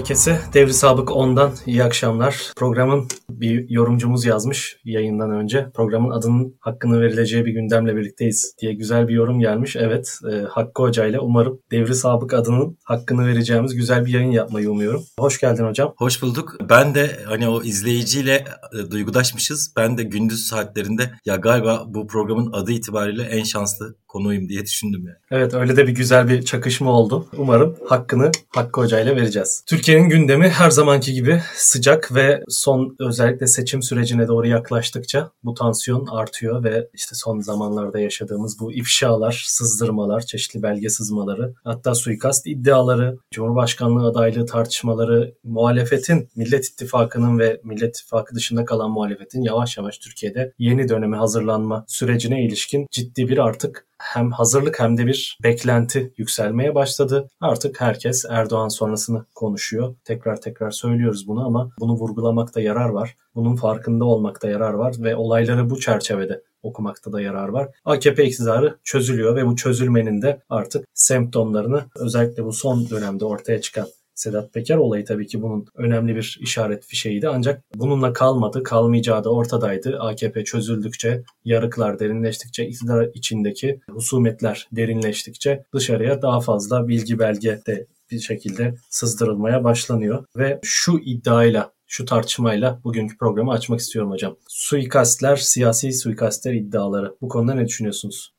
Herkese Devri Sabık 10'dan iyi akşamlar. Programın bir yorumcumuz yazmış yayından önce. Programın adının hakkını verileceği bir gündemle birlikteyiz diye güzel bir yorum gelmiş. Evet e, Hakkı Hoca ile umarım Devri Sabık adının hakkını vereceğimiz güzel bir yayın yapmayı umuyorum. Hoş geldin hocam. Hoş bulduk. Ben de hani o izleyiciyle e, duygudaşmışız. Ben de gündüz saatlerinde ya galiba bu programın adı itibariyle en şanslı konuyum diye düşündüm yani. Evet öyle de bir güzel bir çakışma oldu. Umarım hakkını Hakkı Hoca ile vereceğiz. Türkiye'nin gündemi her zamanki gibi sıcak ve son özellikle seçim sürecine doğru yaklaştıkça bu tansiyon artıyor ve işte son zamanlarda yaşadığımız bu ifşalar, sızdırmalar, çeşitli belge sızmaları, hatta suikast iddiaları, Cumhurbaşkanlığı adaylığı tartışmaları, muhalefetin, Millet İttifakı'nın ve Millet İttifakı dışında kalan muhalefetin yavaş yavaş Türkiye'de yeni döneme hazırlanma sürecine ilişkin ciddi bir artık hem hazırlık hem de bir beklenti yükselmeye başladı. Artık herkes Erdoğan sonrasını konuşuyor. Tekrar tekrar söylüyoruz bunu ama bunu vurgulamakta yarar var. Bunun farkında olmakta yarar var ve olayları bu çerçevede okumakta da yarar var. AKP iktidarı çözülüyor ve bu çözülmenin de artık semptomlarını özellikle bu son dönemde ortaya çıkan Sedat Peker olayı tabii ki bunun önemli bir işaret fişeğiydi. Ancak bununla kalmadı, kalmayacağı da ortadaydı. AKP çözüldükçe, yarıklar derinleştikçe, iktidar içindeki husumetler derinleştikçe dışarıya daha fazla bilgi belge de bir şekilde sızdırılmaya başlanıyor. Ve şu iddiayla şu tartışmayla bugünkü programı açmak istiyorum hocam. Suikastler, siyasi suikastler iddiaları. Bu konuda ne düşünüyorsunuz?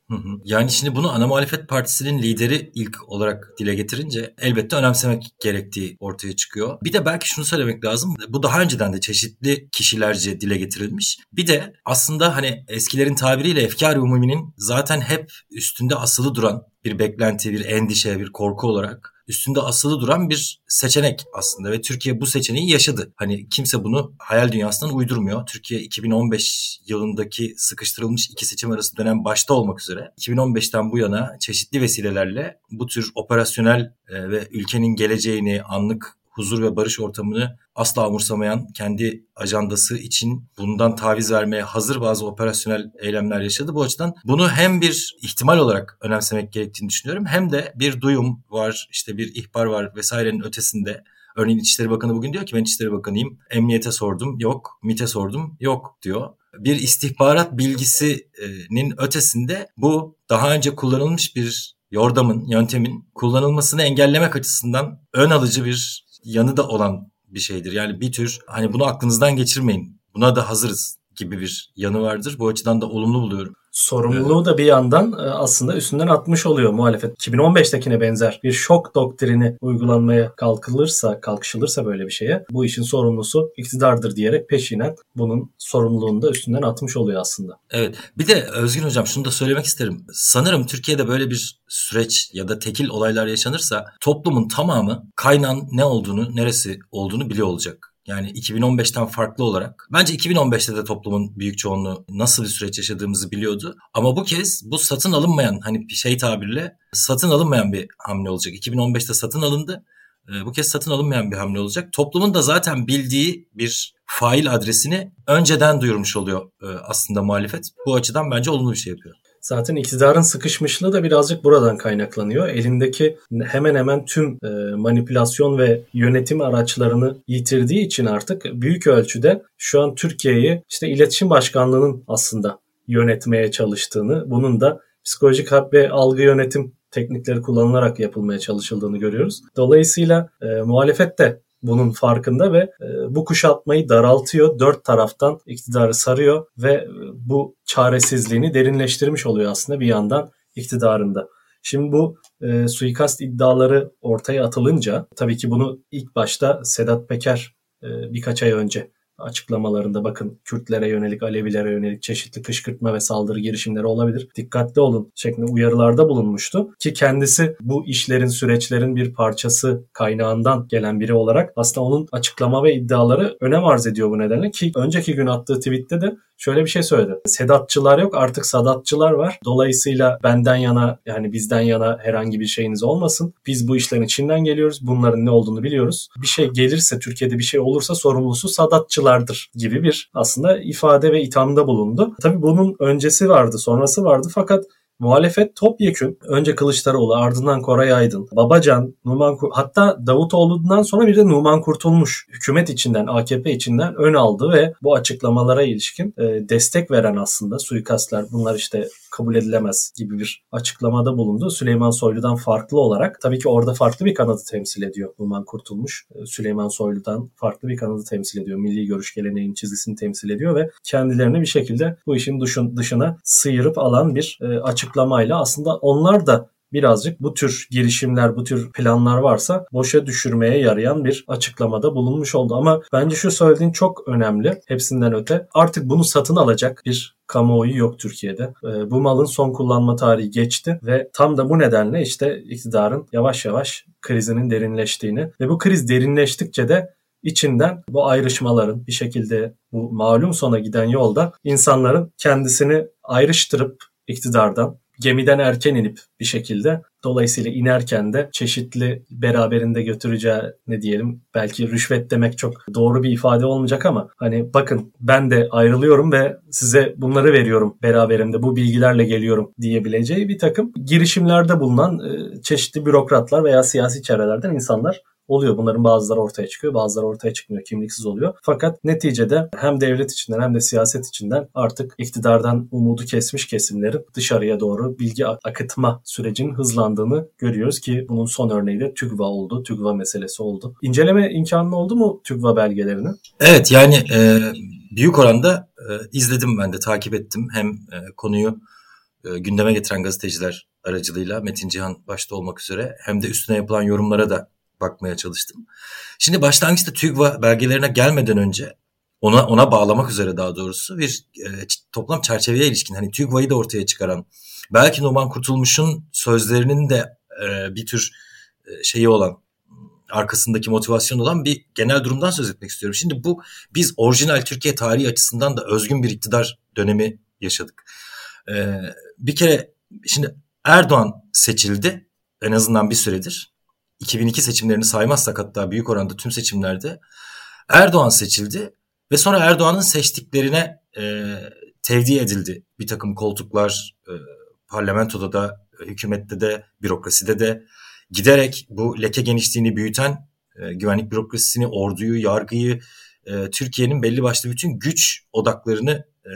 Yani şimdi bunu ana muhalefet partisinin lideri ilk olarak dile getirince elbette önemsemek gerektiği ortaya çıkıyor. Bir de belki şunu söylemek lazım. Bu daha önceden de çeşitli kişilerce dile getirilmiş. Bir de aslında hani eskilerin tabiriyle efkar umuminin zaten hep üstünde asılı duran bir beklenti, bir endişe, bir korku olarak üstünde asılı duran bir seçenek aslında ve Türkiye bu seçeneği yaşadı. Hani kimse bunu hayal dünyasından uydurmuyor. Türkiye 2015 yılındaki sıkıştırılmış iki seçim arası dönem başta olmak üzere 2015'ten bu yana çeşitli vesilelerle bu tür operasyonel e, ve ülkenin geleceğini, anlık huzur ve barış ortamını asla umursamayan, kendi ajandası için bundan taviz vermeye hazır bazı operasyonel eylemler yaşadı. Bu açıdan bunu hem bir ihtimal olarak önemsemek gerektiğini düşünüyorum hem de bir duyum var, işte bir ihbar var vesairenin ötesinde Örneğin İçişleri Bakanı bugün diyor ki ben İçişleri Bakanıyım. Emniyete sordum yok. MİT'e sordum yok diyor. Bir istihbarat bilgisinin ötesinde bu daha önce kullanılmış bir yordamın, yöntemin kullanılmasını engellemek açısından ön alıcı bir yanı da olan bir şeydir. Yani bir tür hani bunu aklınızdan geçirmeyin. Buna da hazırız gibi bir yanı vardır. Bu açıdan da olumlu buluyorum sorumluluğu da bir yandan e, aslında üstünden atmış oluyor muhalefet. 2015'tekine benzer bir şok doktrini uygulanmaya kalkılırsa, kalkışılırsa böyle bir şeye bu işin sorumlusu iktidardır diyerek peşinen bunun sorumluluğunu da üstünden atmış oluyor aslında. Evet. Bir de Özgün Hocam şunu da söylemek isterim. Sanırım Türkiye'de böyle bir süreç ya da tekil olaylar yaşanırsa toplumun tamamı kaynağın ne olduğunu, neresi olduğunu biliyor olacak. Yani 2015'ten farklı olarak. Bence 2015'te de toplumun büyük çoğunluğu nasıl bir süreç yaşadığımızı biliyordu. Ama bu kez bu satın alınmayan hani şey tabirle satın alınmayan bir hamle olacak. 2015'te satın alındı. Ee, bu kez satın alınmayan bir hamle olacak. Toplumun da zaten bildiği bir fail adresini önceden duyurmuş oluyor e, aslında muhalefet. Bu açıdan bence olumlu bir şey yapıyor. Zaten iktidarın sıkışmışlığı da birazcık buradan kaynaklanıyor. Elindeki hemen hemen tüm e, manipülasyon ve yönetim araçlarını yitirdiği için artık büyük ölçüde şu an Türkiye'yi işte iletişim başkanlığının aslında yönetmeye çalıştığını, bunun da psikolojik harp ve algı yönetim teknikleri kullanılarak yapılmaya çalışıldığını görüyoruz. Dolayısıyla e, muhalefet de bunun farkında ve e, bu kuşatmayı daraltıyor. Dört taraftan iktidarı sarıyor ve e, bu çaresizliğini derinleştirmiş oluyor aslında bir yandan iktidarında. Şimdi bu e, suikast iddiaları ortaya atılınca tabii ki bunu ilk başta Sedat Peker e, birkaç ay önce açıklamalarında bakın Kürtlere yönelik, Alevilere yönelik çeşitli kışkırtma ve saldırı girişimleri olabilir. Dikkatli olun şeklinde uyarılarda bulunmuştu. Ki kendisi bu işlerin, süreçlerin bir parçası kaynağından gelen biri olarak aslında onun açıklama ve iddiaları önem arz ediyor bu nedenle. Ki önceki gün attığı tweette de şöyle bir şey söyledi. Sedatçılar yok artık sadatçılar var. Dolayısıyla benden yana yani bizden yana herhangi bir şeyiniz olmasın. Biz bu işlerin içinden geliyoruz. Bunların ne olduğunu biliyoruz. Bir şey gelirse Türkiye'de bir şey olursa sorumlusu sadatçılardır gibi bir aslında ifade ve ithamda bulundu. Tabii bunun öncesi vardı sonrası vardı fakat muhalefet topyekün önce Kılıçdaroğlu ardından Koray Aydın, Babacan, Numan Kur hatta Davutoğlu'ndan sonra bir de Numan Kurtulmuş hükümet içinden AKP içinden ön aldı ve bu açıklamalara ilişkin e, destek veren aslında suikastlar bunlar işte kabul edilemez gibi bir açıklamada bulundu. Süleyman Soylu'dan farklı olarak tabii ki orada farklı bir kanadı temsil ediyor Numan Kurtulmuş. E, Süleyman Soylu'dan farklı bir kanadı temsil ediyor. Milli görüş geleneğinin çizgisini temsil ediyor ve kendilerini bir şekilde bu işin dışına sıyırıp alan bir e, açıklamayla aslında onlar da birazcık bu tür girişimler, bu tür planlar varsa boşa düşürmeye yarayan bir açıklamada bulunmuş oldu. Ama bence şu söylediğin çok önemli. Hepsinden öte. Artık bunu satın alacak bir kamuoyu yok Türkiye'de. E, bu malın son kullanma tarihi geçti ve tam da bu nedenle işte iktidarın yavaş yavaş krizinin derinleştiğini ve bu kriz derinleştikçe de içinden bu ayrışmaların bir şekilde bu malum sona giden yolda insanların kendisini ayrıştırıp iktidardan gemiden erken inip bir şekilde dolayısıyla inerken de çeşitli beraberinde götüreceği ne diyelim belki rüşvet demek çok doğru bir ifade olmayacak ama hani bakın ben de ayrılıyorum ve size bunları veriyorum beraberimde bu bilgilerle geliyorum diyebileceği bir takım girişimlerde bulunan çeşitli bürokratlar veya siyasi çevrelerden insanlar oluyor. Bunların bazıları ortaya çıkıyor, bazıları ortaya çıkmıyor, kimliksiz oluyor. Fakat neticede hem devlet içinden hem de siyaset içinden artık iktidardan umudu kesmiş kesimlerin dışarıya doğru bilgi akıtma sürecinin hızlandığını görüyoruz ki bunun son örneği de TÜGVA oldu. TÜGVA meselesi oldu. İnceleme imkanı oldu mu TÜGVA belgelerini? Evet yani e, büyük oranda e, izledim ben de takip ettim. Hem e, konuyu e, gündeme getiren gazeteciler aracılığıyla Metin Cihan başta olmak üzere hem de üstüne yapılan yorumlara da bakmaya çalıştım. Şimdi başlangıçta TÜGVA belgelerine gelmeden önce ona ona bağlamak üzere daha doğrusu bir e, toplam çerçeveye ilişkin hani TÜGVA'yı da ortaya çıkaran belki Numan Kurtulmuş'un sözlerinin de e, bir tür e, şeyi olan arkasındaki motivasyon olan bir genel durumdan söz etmek istiyorum. Şimdi bu biz orijinal Türkiye tarihi açısından da özgün bir iktidar dönemi yaşadık. E, bir kere şimdi Erdoğan seçildi en azından bir süredir. 2002 seçimlerini saymazsak hatta büyük oranda tüm seçimlerde Erdoğan seçildi ve sonra Erdoğan'ın seçtiklerine e, tevdi edildi bir takım koltuklar e, parlamentoda da hükümette de bürokraside de giderek bu leke genişliğini büyüten e, güvenlik bürokrasisini, orduyu, yargıyı, e, Türkiye'nin belli başlı bütün güç odaklarını e,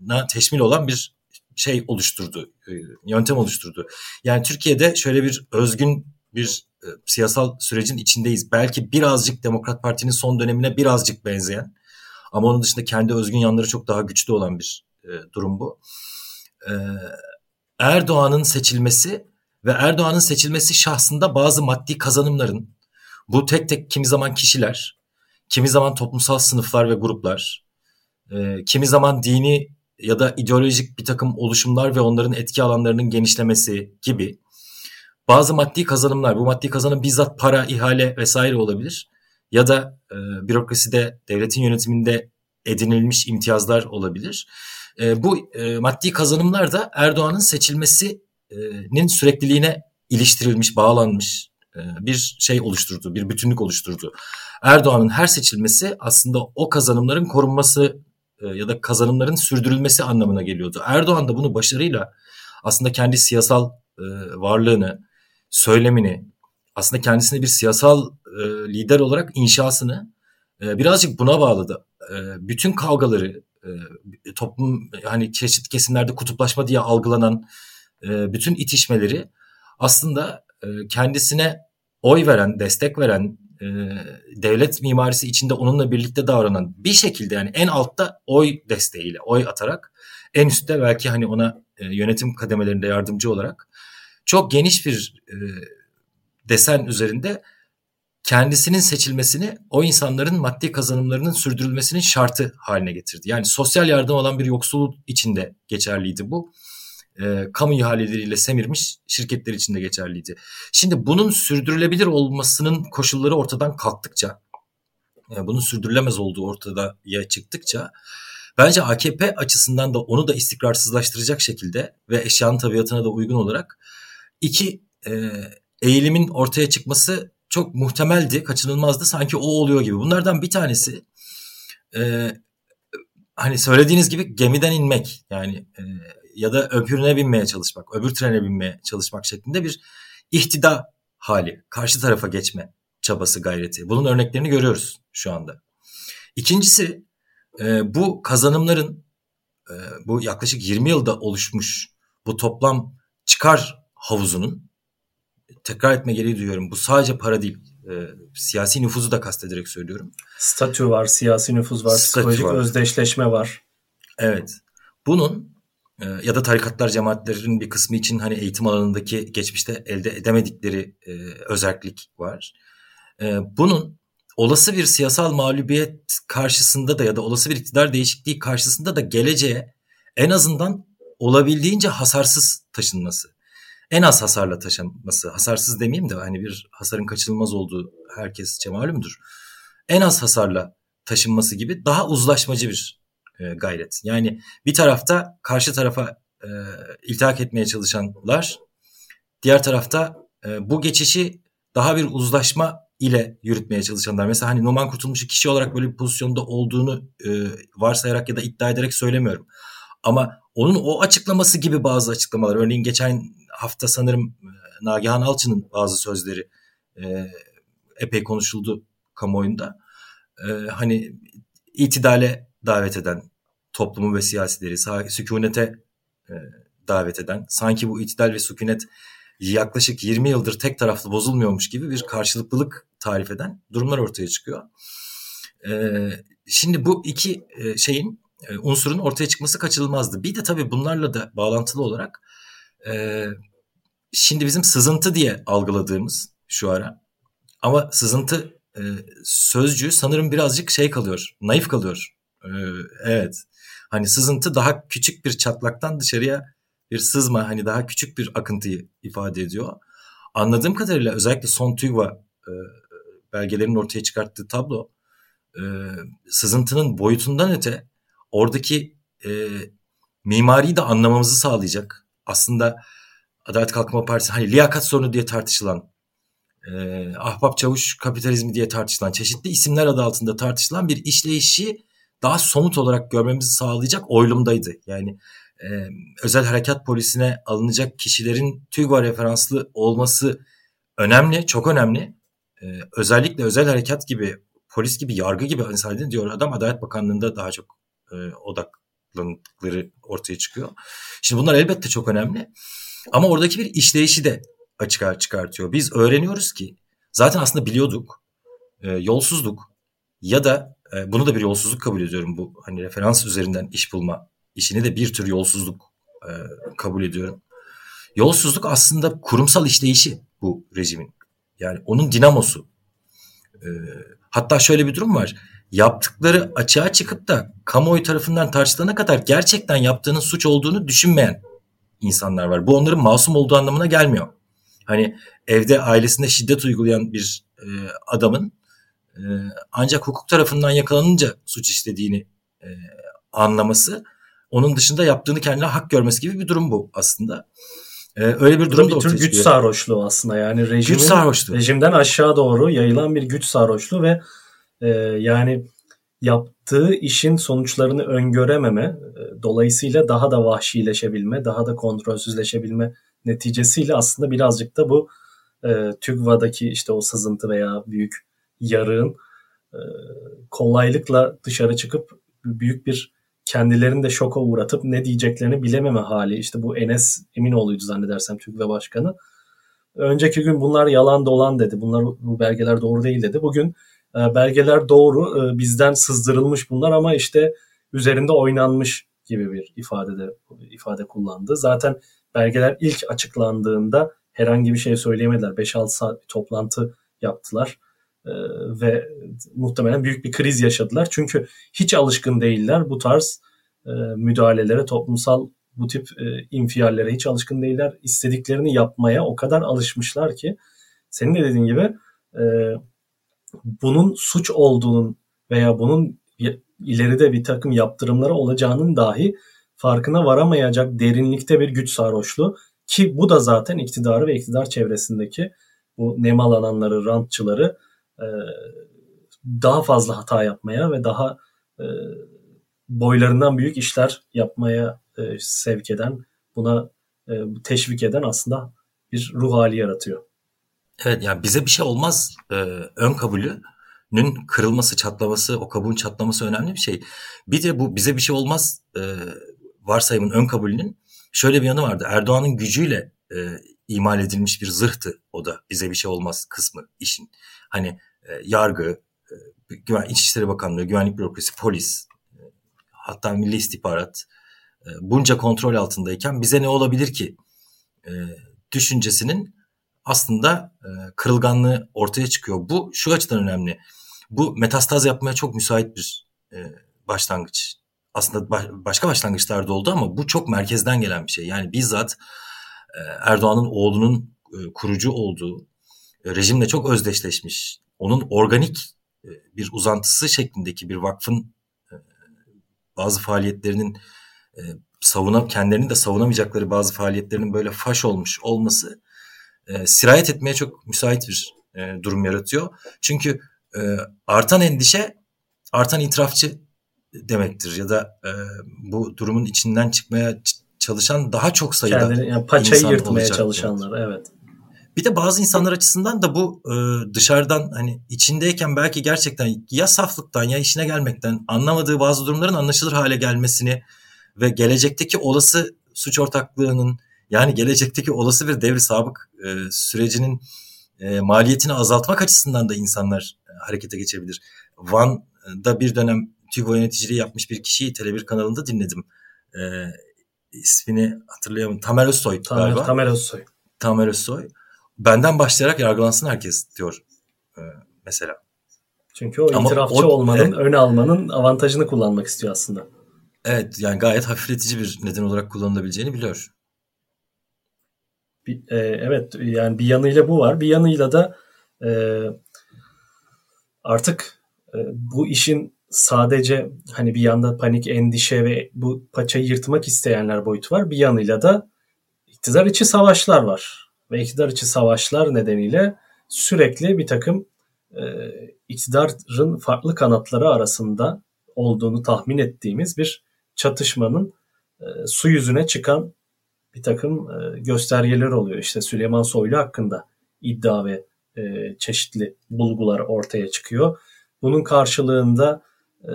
na teşmil olan bir şey oluşturdu, e, yöntem oluşturdu. Yani Türkiye'de şöyle bir özgün bir e, siyasal sürecin içindeyiz. Belki birazcık Demokrat Parti'nin son dönemine birazcık benzeyen ama onun dışında kendi özgün yanları çok daha güçlü olan bir e, durum bu. E, Erdoğan'ın seçilmesi ve Erdoğan'ın seçilmesi şahsında bazı maddi kazanımların bu tek tek kimi zaman kişiler, kimi zaman toplumsal sınıflar ve gruplar, e, kimi zaman dini ya da ideolojik bir takım oluşumlar ve onların etki alanlarının genişlemesi gibi bazı maddi kazanımlar, bu maddi kazanım bizzat para, ihale vesaire olabilir. Ya da e, bürokraside, devletin yönetiminde edinilmiş imtiyazlar olabilir. E, bu e, maddi kazanımlar da Erdoğan'ın seçilmesinin sürekliliğine iliştirilmiş, bağlanmış e, bir şey oluşturdu, bir bütünlük oluşturdu. Erdoğan'ın her seçilmesi aslında o kazanımların korunması e, ya da kazanımların sürdürülmesi anlamına geliyordu. Erdoğan da bunu başarıyla aslında kendi siyasal e, varlığını, söylemini, aslında kendisini bir siyasal e, lider olarak inşasını e, birazcık buna bağladı. E, bütün kavgaları, e, toplum hani çeşitli kesimlerde kutuplaşma diye algılanan e, bütün itişmeleri aslında e, kendisine oy veren, destek veren, e, devlet mimarisi içinde onunla birlikte davranan bir şekilde yani en altta oy desteğiyle, oy atarak en üstte belki hani ona e, yönetim kademelerinde yardımcı olarak çok geniş bir e, desen üzerinde kendisinin seçilmesini o insanların maddi kazanımlarının sürdürülmesinin şartı haline getirdi. Yani sosyal yardım alan bir yoksulluk içinde geçerliydi bu. E, kamu ihaleleriyle semirmiş şirketler içinde geçerliydi. Şimdi bunun sürdürülebilir olmasının koşulları ortadan kalktıkça, e, bunun sürdürülemez olduğu ortada ya çıktıkça bence AKP açısından da onu da istikrarsızlaştıracak şekilde ve eşyanın tabiatına da uygun olarak iki e, eğilimin ortaya çıkması çok muhtemeldi, kaçınılmazdı. Sanki o oluyor gibi. Bunlardan bir tanesi e, hani söylediğiniz gibi gemiden inmek. Yani e, ya da öbürüne binmeye çalışmak, öbür trene binmeye çalışmak şeklinde bir ihtida hali, karşı tarafa geçme çabası gayreti. Bunun örneklerini görüyoruz şu anda. İkincisi e, bu kazanımların e, bu yaklaşık 20 yılda oluşmuş bu toplam çıkar havuzunun tekrar etme gereği duyuyorum. Bu sadece para değil. E, siyasi nüfuzu da kastederek söylüyorum. Statü var, siyasi nüfuz var, Statü psikolojik var. özdeşleşme var. Evet. Bunun e, ya da tarikatlar cemaatlerin bir kısmı için hani eğitim alanındaki geçmişte elde edemedikleri e, özellik var. E, bunun olası bir siyasal mağlubiyet karşısında da ya da olası bir iktidar değişikliği karşısında da geleceğe en azından olabildiğince hasarsız taşınması. En az hasarla taşınması. Hasarsız demeyeyim de hani bir hasarın kaçınılmaz olduğu herkesçe malumdur. En az hasarla taşınması gibi daha uzlaşmacı bir e, gayret. Yani bir tarafta karşı tarafa e, iltihak etmeye çalışanlar, diğer tarafta e, bu geçişi daha bir uzlaşma ile yürütmeye çalışanlar. Mesela hani Numan Kurtulmuş'u kişi olarak böyle bir pozisyonda olduğunu e, varsayarak ya da iddia ederek söylemiyorum. Ama onun o açıklaması gibi bazı açıklamalar. Örneğin geçen hafta sanırım e, Nagihan Alçı'nın bazı sözleri e, epey konuşuldu kamuoyunda. E, hani itidale davet eden toplumu ve siyasileri, sükunete e, davet eden, sanki bu itidal ve sükunet yaklaşık 20 yıldır tek taraflı bozulmuyormuş gibi bir karşılıklılık tarif eden durumlar ortaya çıkıyor. Şimdi bu iki şeyin unsurun ortaya çıkması kaçınılmazdı. Bir de tabii bunlarla da bağlantılı olarak e, şimdi bizim sızıntı diye algıladığımız şu ara ama sızıntı sözcüğü sanırım birazcık şey kalıyor, naif kalıyor. evet. Hani sızıntı daha küçük bir çatlaktan dışarıya bir sızma hani daha küçük bir akıntıyı ifade ediyor. Anladığım kadarıyla özellikle son TÜGVA e, belgelerinin ortaya çıkarttığı tablo e, sızıntının boyutundan öte oradaki e, mimariyi de anlamamızı sağlayacak. Aslında Adalet Kalkınma Partisi hani liyakat sorunu diye tartışılan e, ahbap çavuş kapitalizmi diye tartışılan çeşitli isimler adı altında tartışılan bir işleyişi daha somut olarak görmemizi sağlayacak oylumdaydı. Yani e, özel harekat polisine alınacak kişilerin TÜGVA referanslı olması önemli, çok önemli. E, özellikle özel harekat gibi, polis gibi, yargı gibi hani diyor adam Adalet Bakanlığı'nda daha çok e, odaklandıkları ortaya çıkıyor. Şimdi bunlar elbette çok önemli. Ama oradaki bir işleyişi de açığa çıkartıyor. Biz öğreniyoruz ki zaten aslında biliyorduk. E, yolsuzluk ya da e, bunu da bir yolsuzluk kabul ediyorum bu hani referans üzerinden iş bulma işini de bir tür yolsuzluk e, kabul ediyorum. Yolsuzluk aslında kurumsal işleyişi bu rejimin. Yani onun dinamosu. E, hatta şöyle bir durum var. Yaptıkları açığa çıkıp da kamuoyu tarafından tartışılana kadar gerçekten yaptığının suç olduğunu düşünmeyen insanlar var. Bu onların masum olduğu anlamına gelmiyor. Hani evde ailesinde şiddet uygulayan bir e, adamın e, ancak hukuk tarafından yakalanınca suç işlediğini e, anlaması onun dışında yaptığını kendine hak görmesi gibi bir durum bu aslında. Ee, öyle bir durum da ortaya güç sarhoşluğu aslında yani rejimin, güç sarhoşluğu. rejimden aşağı doğru yayılan bir güç sarhoşluğu ve e, yani yaptığı işin sonuçlarını öngörememe e, dolayısıyla daha da vahşileşebilme, daha da kontrolsüzleşebilme neticesiyle aslında birazcık da bu e, TÜGVA'daki işte o sızıntı veya büyük yarığın e, kolaylıkla dışarı çıkıp büyük bir kendilerini de şoka uğratıp ne diyeceklerini bilememe hali. İşte bu Enes Eminoğlu'ydu zannedersem TÜGVE Başkanı. Önceki gün bunlar yalan dolan dedi. Bunlar bu belgeler doğru değil dedi. Bugün belgeler doğru e, bizden sızdırılmış bunlar ama işte üzerinde oynanmış gibi bir ifade de ifade kullandı. Zaten belgeler ilk açıklandığında herhangi bir şey söyleyemediler. 5-6 saat bir toplantı yaptılar. Ee, ve muhtemelen büyük bir kriz yaşadılar. Çünkü hiç alışkın değiller bu tarz e, müdahalelere, toplumsal bu tip e, infiallere hiç alışkın değiller. İstediklerini yapmaya o kadar alışmışlar ki senin de dediğin gibi e, bunun suç olduğunun veya bunun ileride bir takım yaptırımları olacağının dahi farkına varamayacak derinlikte bir güç sarhoşluğu ki bu da zaten iktidarı ve iktidar çevresindeki bu nemalananları, rantçıları e, daha fazla hata yapmaya ve daha e, boylarından büyük işler yapmaya e, sevk eden, buna teşvik eden aslında bir ruh hali yaratıyor. Evet yani bize bir şey olmaz e, ön kabulünün kırılması, çatlaması, o kabuğun çatlaması önemli bir şey. Bir de bu bize bir şey olmaz e, varsayımın ön kabulünün şöyle bir yanı vardı. Erdoğan'ın gücüyle e, imal edilmiş bir zırhtı o da bize bir şey olmaz kısmı işin. Hani e, yargı, e, Güven, İçişleri Bakanlığı, Güvenlik Bürokrasi, polis, e, hatta Milli İstihbarat e, bunca kontrol altındayken bize ne olabilir ki e, düşüncesinin aslında e, kırılganlığı ortaya çıkıyor. Bu şu açıdan önemli. Bu metastaz yapmaya çok müsait bir e, başlangıç. Aslında baş, başka başlangıçlarda oldu ama bu çok merkezden gelen bir şey. Yani bizzat e, Erdoğan'ın oğlunun e, kurucu olduğu e, rejimle çok özdeşleşmiş. Onun organik e, bir uzantısı şeklindeki bir vakfın e, bazı faaliyetlerinin e, savuna kendilerini de savunamayacakları bazı faaliyetlerinin böyle faş olmuş olması e, sirayet etmeye çok müsait bir e, durum yaratıyor. Çünkü e, artan endişe artan itirafçı demektir ya da e, bu durumun içinden çıkmaya çalışan daha çok sayıda Kendini, yani paçayı yırtmaya çalışanlar evet. evet. Bir de bazı insanlar açısından da bu e, dışarıdan hani içindeyken belki gerçekten ya saflıktan ya işine gelmekten anlamadığı bazı durumların anlaşılır hale gelmesini ve gelecekteki olası suç ortaklığının yani gelecekteki olası bir devri sabık e, sürecinin e, maliyetini azaltmak açısından da insanlar e, harekete geçebilir. Van'da bir dönem TÜGVA yöneticiliği yapmış bir kişiyi Tele1 kanalında dinledim. E, ismini hatırlayamıyorum. Tamer Özsoy Tamer, galiba. Tamer Özsoy. Tamer Özsoy. Benden başlayarak yargılansın herkes diyor e, mesela. Çünkü o Ama itirafçı o, olmanın, evet. öne almanın avantajını kullanmak istiyor aslında. Evet yani gayet hafifletici bir neden olarak kullanılabileceğini biliyor. Bir, e, evet yani bir yanıyla bu var. Bir yanıyla da e, artık e, bu işin sadece hani bir yanda panik, endişe ve bu paçayı yırtmak isteyenler boyutu var. Bir yanıyla da iktidar içi savaşlar var. Ve iktidar içi savaşlar nedeniyle sürekli bir takım e, iktidarın farklı kanatları arasında olduğunu tahmin ettiğimiz bir çatışmanın e, su yüzüne çıkan bir takım e, göstergeler oluyor. İşte Süleyman Soylu hakkında iddia ve e, çeşitli bulgular ortaya çıkıyor. Bunun karşılığında e,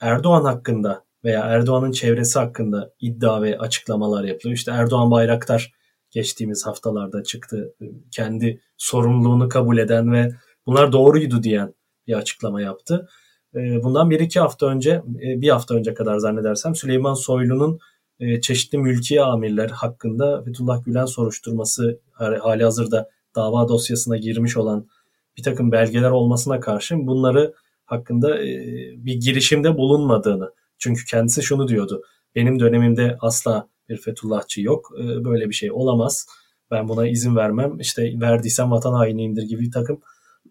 Erdoğan hakkında veya Erdoğan'ın çevresi hakkında iddia ve açıklamalar yapılıyor. İşte Erdoğan Bayraktar geçtiğimiz haftalarda çıktı. Kendi sorumluluğunu kabul eden ve bunlar doğruydu diyen bir açıklama yaptı. Bundan bir iki hafta önce, bir hafta önce kadar zannedersem Süleyman Soylu'nun e, çeşitli mülki amirler hakkında Fethullah Gülen soruşturması hali hazırda dava dosyasına girmiş olan bir takım belgeler olmasına karşın bunları hakkında bir girişimde bulunmadığını. Çünkü kendisi şunu diyordu. Benim dönemimde asla bir Fethullahçı yok. Böyle bir şey olamaz. Ben buna izin vermem. İşte verdiysem vatan hainiyimdir gibi bir takım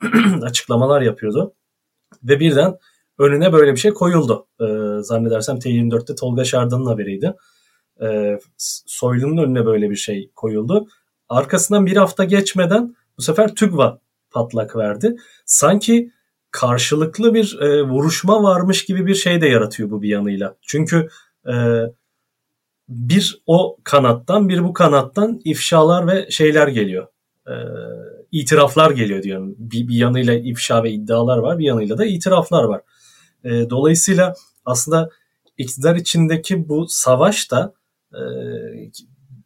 açıklamalar yapıyordu. Ve birden önüne böyle bir şey koyuldu. Ee, zannedersem T24'te Tolga Şardan'ın haberiydi. Ee, Soylu'nun önüne böyle bir şey koyuldu. Arkasından bir hafta geçmeden bu sefer TÜGVA patlak verdi. Sanki karşılıklı bir e, vuruşma varmış gibi bir şey de yaratıyor bu bir yanıyla. Çünkü e, bir o kanattan bir bu kanattan ifşalar ve şeyler geliyor. E, itiraflar geliyor diyorum. Bir, bir yanıyla ifşa ve iddialar var bir yanıyla da itiraflar var. E, dolayısıyla aslında iktidar içindeki bu savaş da e,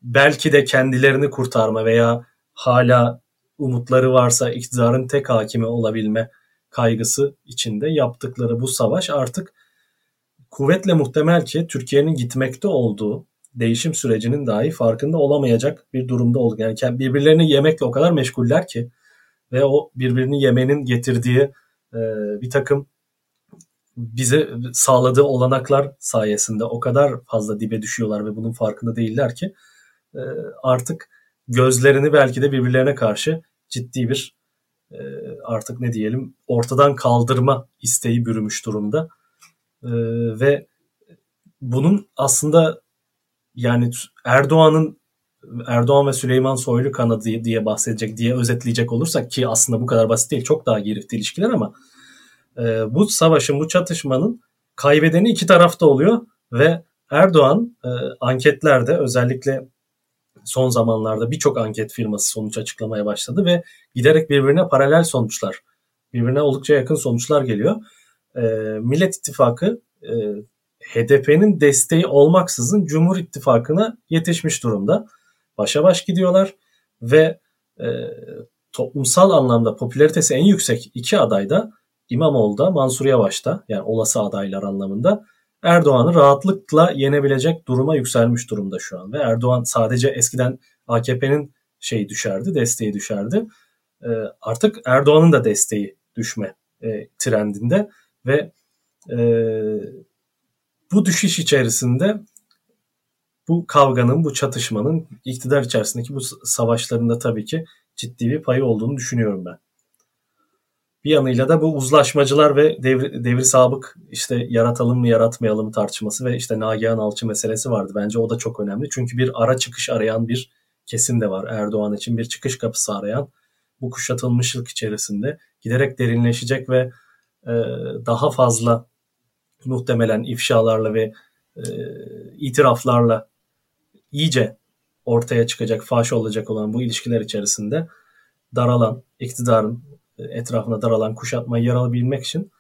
belki de kendilerini kurtarma veya hala umutları varsa iktidarın tek hakimi olabilme kaygısı içinde yaptıkları bu savaş artık kuvvetle muhtemel ki Türkiye'nin gitmekte olduğu değişim sürecinin dahi farkında olamayacak bir durumda oldu. Yani birbirlerini yemekle o kadar meşguller ki ve o birbirini yemenin getirdiği e, bir takım bize sağladığı olanaklar sayesinde o kadar fazla dibe düşüyorlar ve bunun farkında değiller ki e, artık gözlerini belki de birbirlerine karşı ciddi bir e, artık ne diyelim ortadan kaldırma isteği bürümüş durumda. E, ve bunun aslında yani Erdoğan'ın Erdoğan ve Süleyman Soylu kanadı diye bahsedecek diye özetleyecek olursak ki aslında bu kadar basit değil çok daha girifti ilişkiler ama e, bu savaşın, bu çatışmanın kaybedeni iki tarafta oluyor ve Erdoğan e, anketlerde özellikle son zamanlarda birçok anket firması sonuç açıklamaya başladı ve giderek birbirine paralel sonuçlar, birbirine oldukça yakın sonuçlar geliyor. E, Millet İttifakı e, HDP'nin desteği olmaksızın Cumhur İttifakı'na yetişmiş durumda. Başa baş gidiyorlar ve e, toplumsal anlamda popülaritesi en yüksek iki aday da İmamoğlu'da, Mansur Yavaş'ta yani olası adaylar anlamında Erdoğan'ı rahatlıkla yenebilecek duruma yükselmiş durumda şu an. Ve Erdoğan sadece eskiden AKP'nin şey düşerdi, desteği düşerdi. E, artık Erdoğan'ın da desteği düşme e, trendinde ve e, bu düşüş içerisinde bu kavganın, bu çatışmanın iktidar içerisindeki bu savaşlarında tabii ki ciddi bir payı olduğunu düşünüyorum ben. Bir yanıyla da bu uzlaşmacılar ve devri, devri sabık işte yaratalım mı yaratmayalım tartışması ve işte Nagihan Alçı meselesi vardı. Bence o da çok önemli. Çünkü bir ara çıkış arayan bir kesim de var. Erdoğan için bir çıkış kapısı arayan bu kuşatılmışlık içerisinde giderek derinleşecek ve e, daha fazla muhtemelen ifşalarla ve e, itiraflarla iyice ortaya çıkacak, faş olacak olan bu ilişkiler içerisinde daralan, iktidarın etrafına daralan kuşatmayı yer alabilmek için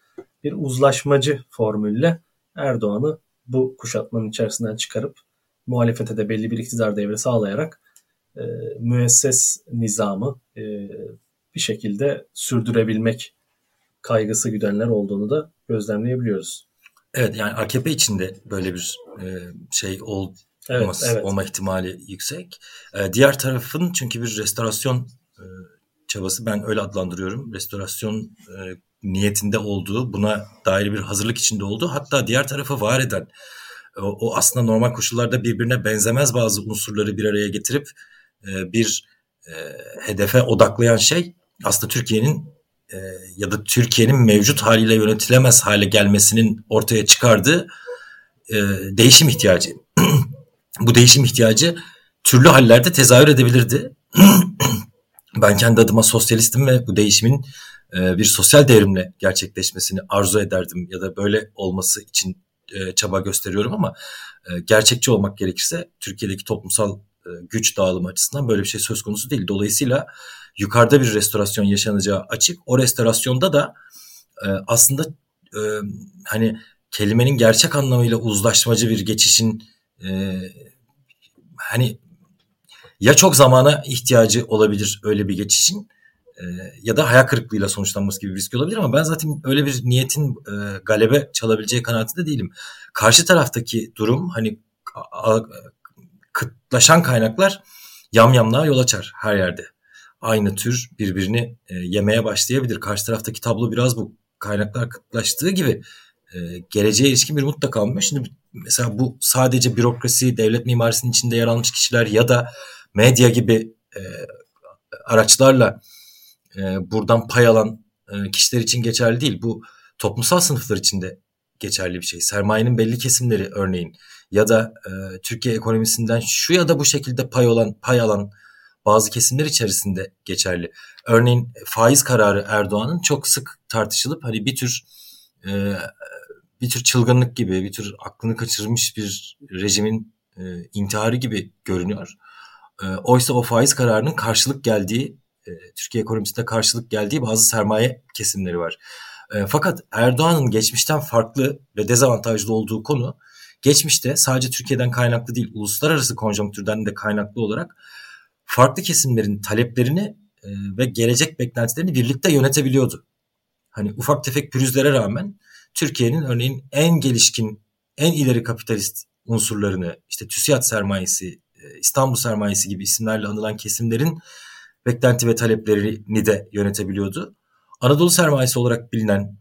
bir uzlaşmacı formülle Erdoğan'ı bu kuşatmanın içerisinden çıkarıp muhalefete de belli bir iktidar devri sağlayarak e, müesses nizamı e, bir şekilde sürdürebilmek kaygısı güdenler olduğunu da gözlemleyebiliyoruz. Evet yani AKP içinde böyle bir e, şey ol, evet, olması, evet. olma ihtimali yüksek. E, diğer tarafın çünkü bir restorasyon e, çabası ben öyle adlandırıyorum. Restorasyon e, niyetinde olduğu, buna dair bir hazırlık içinde olduğu, hatta diğer tarafı var eden, o, o aslında normal koşullarda birbirine benzemez bazı unsurları bir araya getirip e, bir e, hedefe odaklayan şey aslında Türkiye'nin e, ya da Türkiye'nin mevcut haliyle yönetilemez hale gelmesinin ortaya çıkardığı e, değişim ihtiyacı. Bu değişim ihtiyacı türlü hallerde tezahür edebilirdi. ben kendi adıma sosyalistim ve bu değişimin e, bir sosyal devrimle gerçekleşmesini arzu ederdim ya da böyle olması için e, çaba gösteriyorum ama e, gerçekçi olmak gerekirse Türkiye'deki toplumsal güç dağılımı açısından böyle bir şey söz konusu değil. Dolayısıyla yukarıda bir restorasyon yaşanacağı açık. O restorasyonda da aslında hani kelimenin gerçek anlamıyla uzlaşmacı bir geçişin hani ya çok zamana ihtiyacı olabilir öyle bir geçişin e, ya da hayal kırıklığıyla sonuçlanması gibi bir risk olabilir ama ben zaten öyle bir niyetin e, galebe çalabileceği kanaatinde değilim. Karşı taraftaki durum hani a, a, kıtlaşan kaynaklar yamyamlığa yol açar her yerde. Aynı tür birbirini e, yemeye başlayabilir. Karşı taraftaki tablo biraz bu kaynaklar kıtlaştığı gibi e, geleceğe ilişkin bir da kalmıyor. Şimdi mesela bu sadece bürokrasi, devlet mimarisinin içinde yer almış kişiler ya da medya gibi e, araçlarla e, buradan pay alan e, kişiler için geçerli değil. Bu toplumsal sınıflar için de geçerli bir şey. Sermayenin belli kesimleri örneğin ya da e, Türkiye ekonomisinden şu ya da bu şekilde pay olan pay alan bazı kesimler içerisinde geçerli. Örneğin faiz kararı Erdoğan'ın çok sık tartışılıp hani bir tür e, bir tür çılgınlık gibi, bir tür aklını kaçırmış bir rejimin e, intiharı gibi görünüyor. E, oysa o faiz kararının karşılık geldiği, e, Türkiye ekonomisinde karşılık geldiği bazı sermaye kesimleri var. E, fakat Erdoğan'ın geçmişten farklı ve dezavantajlı olduğu konu geçmişte sadece Türkiye'den kaynaklı değil, uluslararası konjonktürden de kaynaklı olarak farklı kesimlerin taleplerini e, ve gelecek beklentilerini birlikte yönetebiliyordu. Hani ufak tefek pürüzlere rağmen Türkiye'nin örneğin en gelişkin, en ileri kapitalist unsurlarını işte TÜSİAD sermayesi, İstanbul sermayesi gibi isimlerle anılan kesimlerin beklenti ve taleplerini de yönetebiliyordu. Anadolu sermayesi olarak bilinen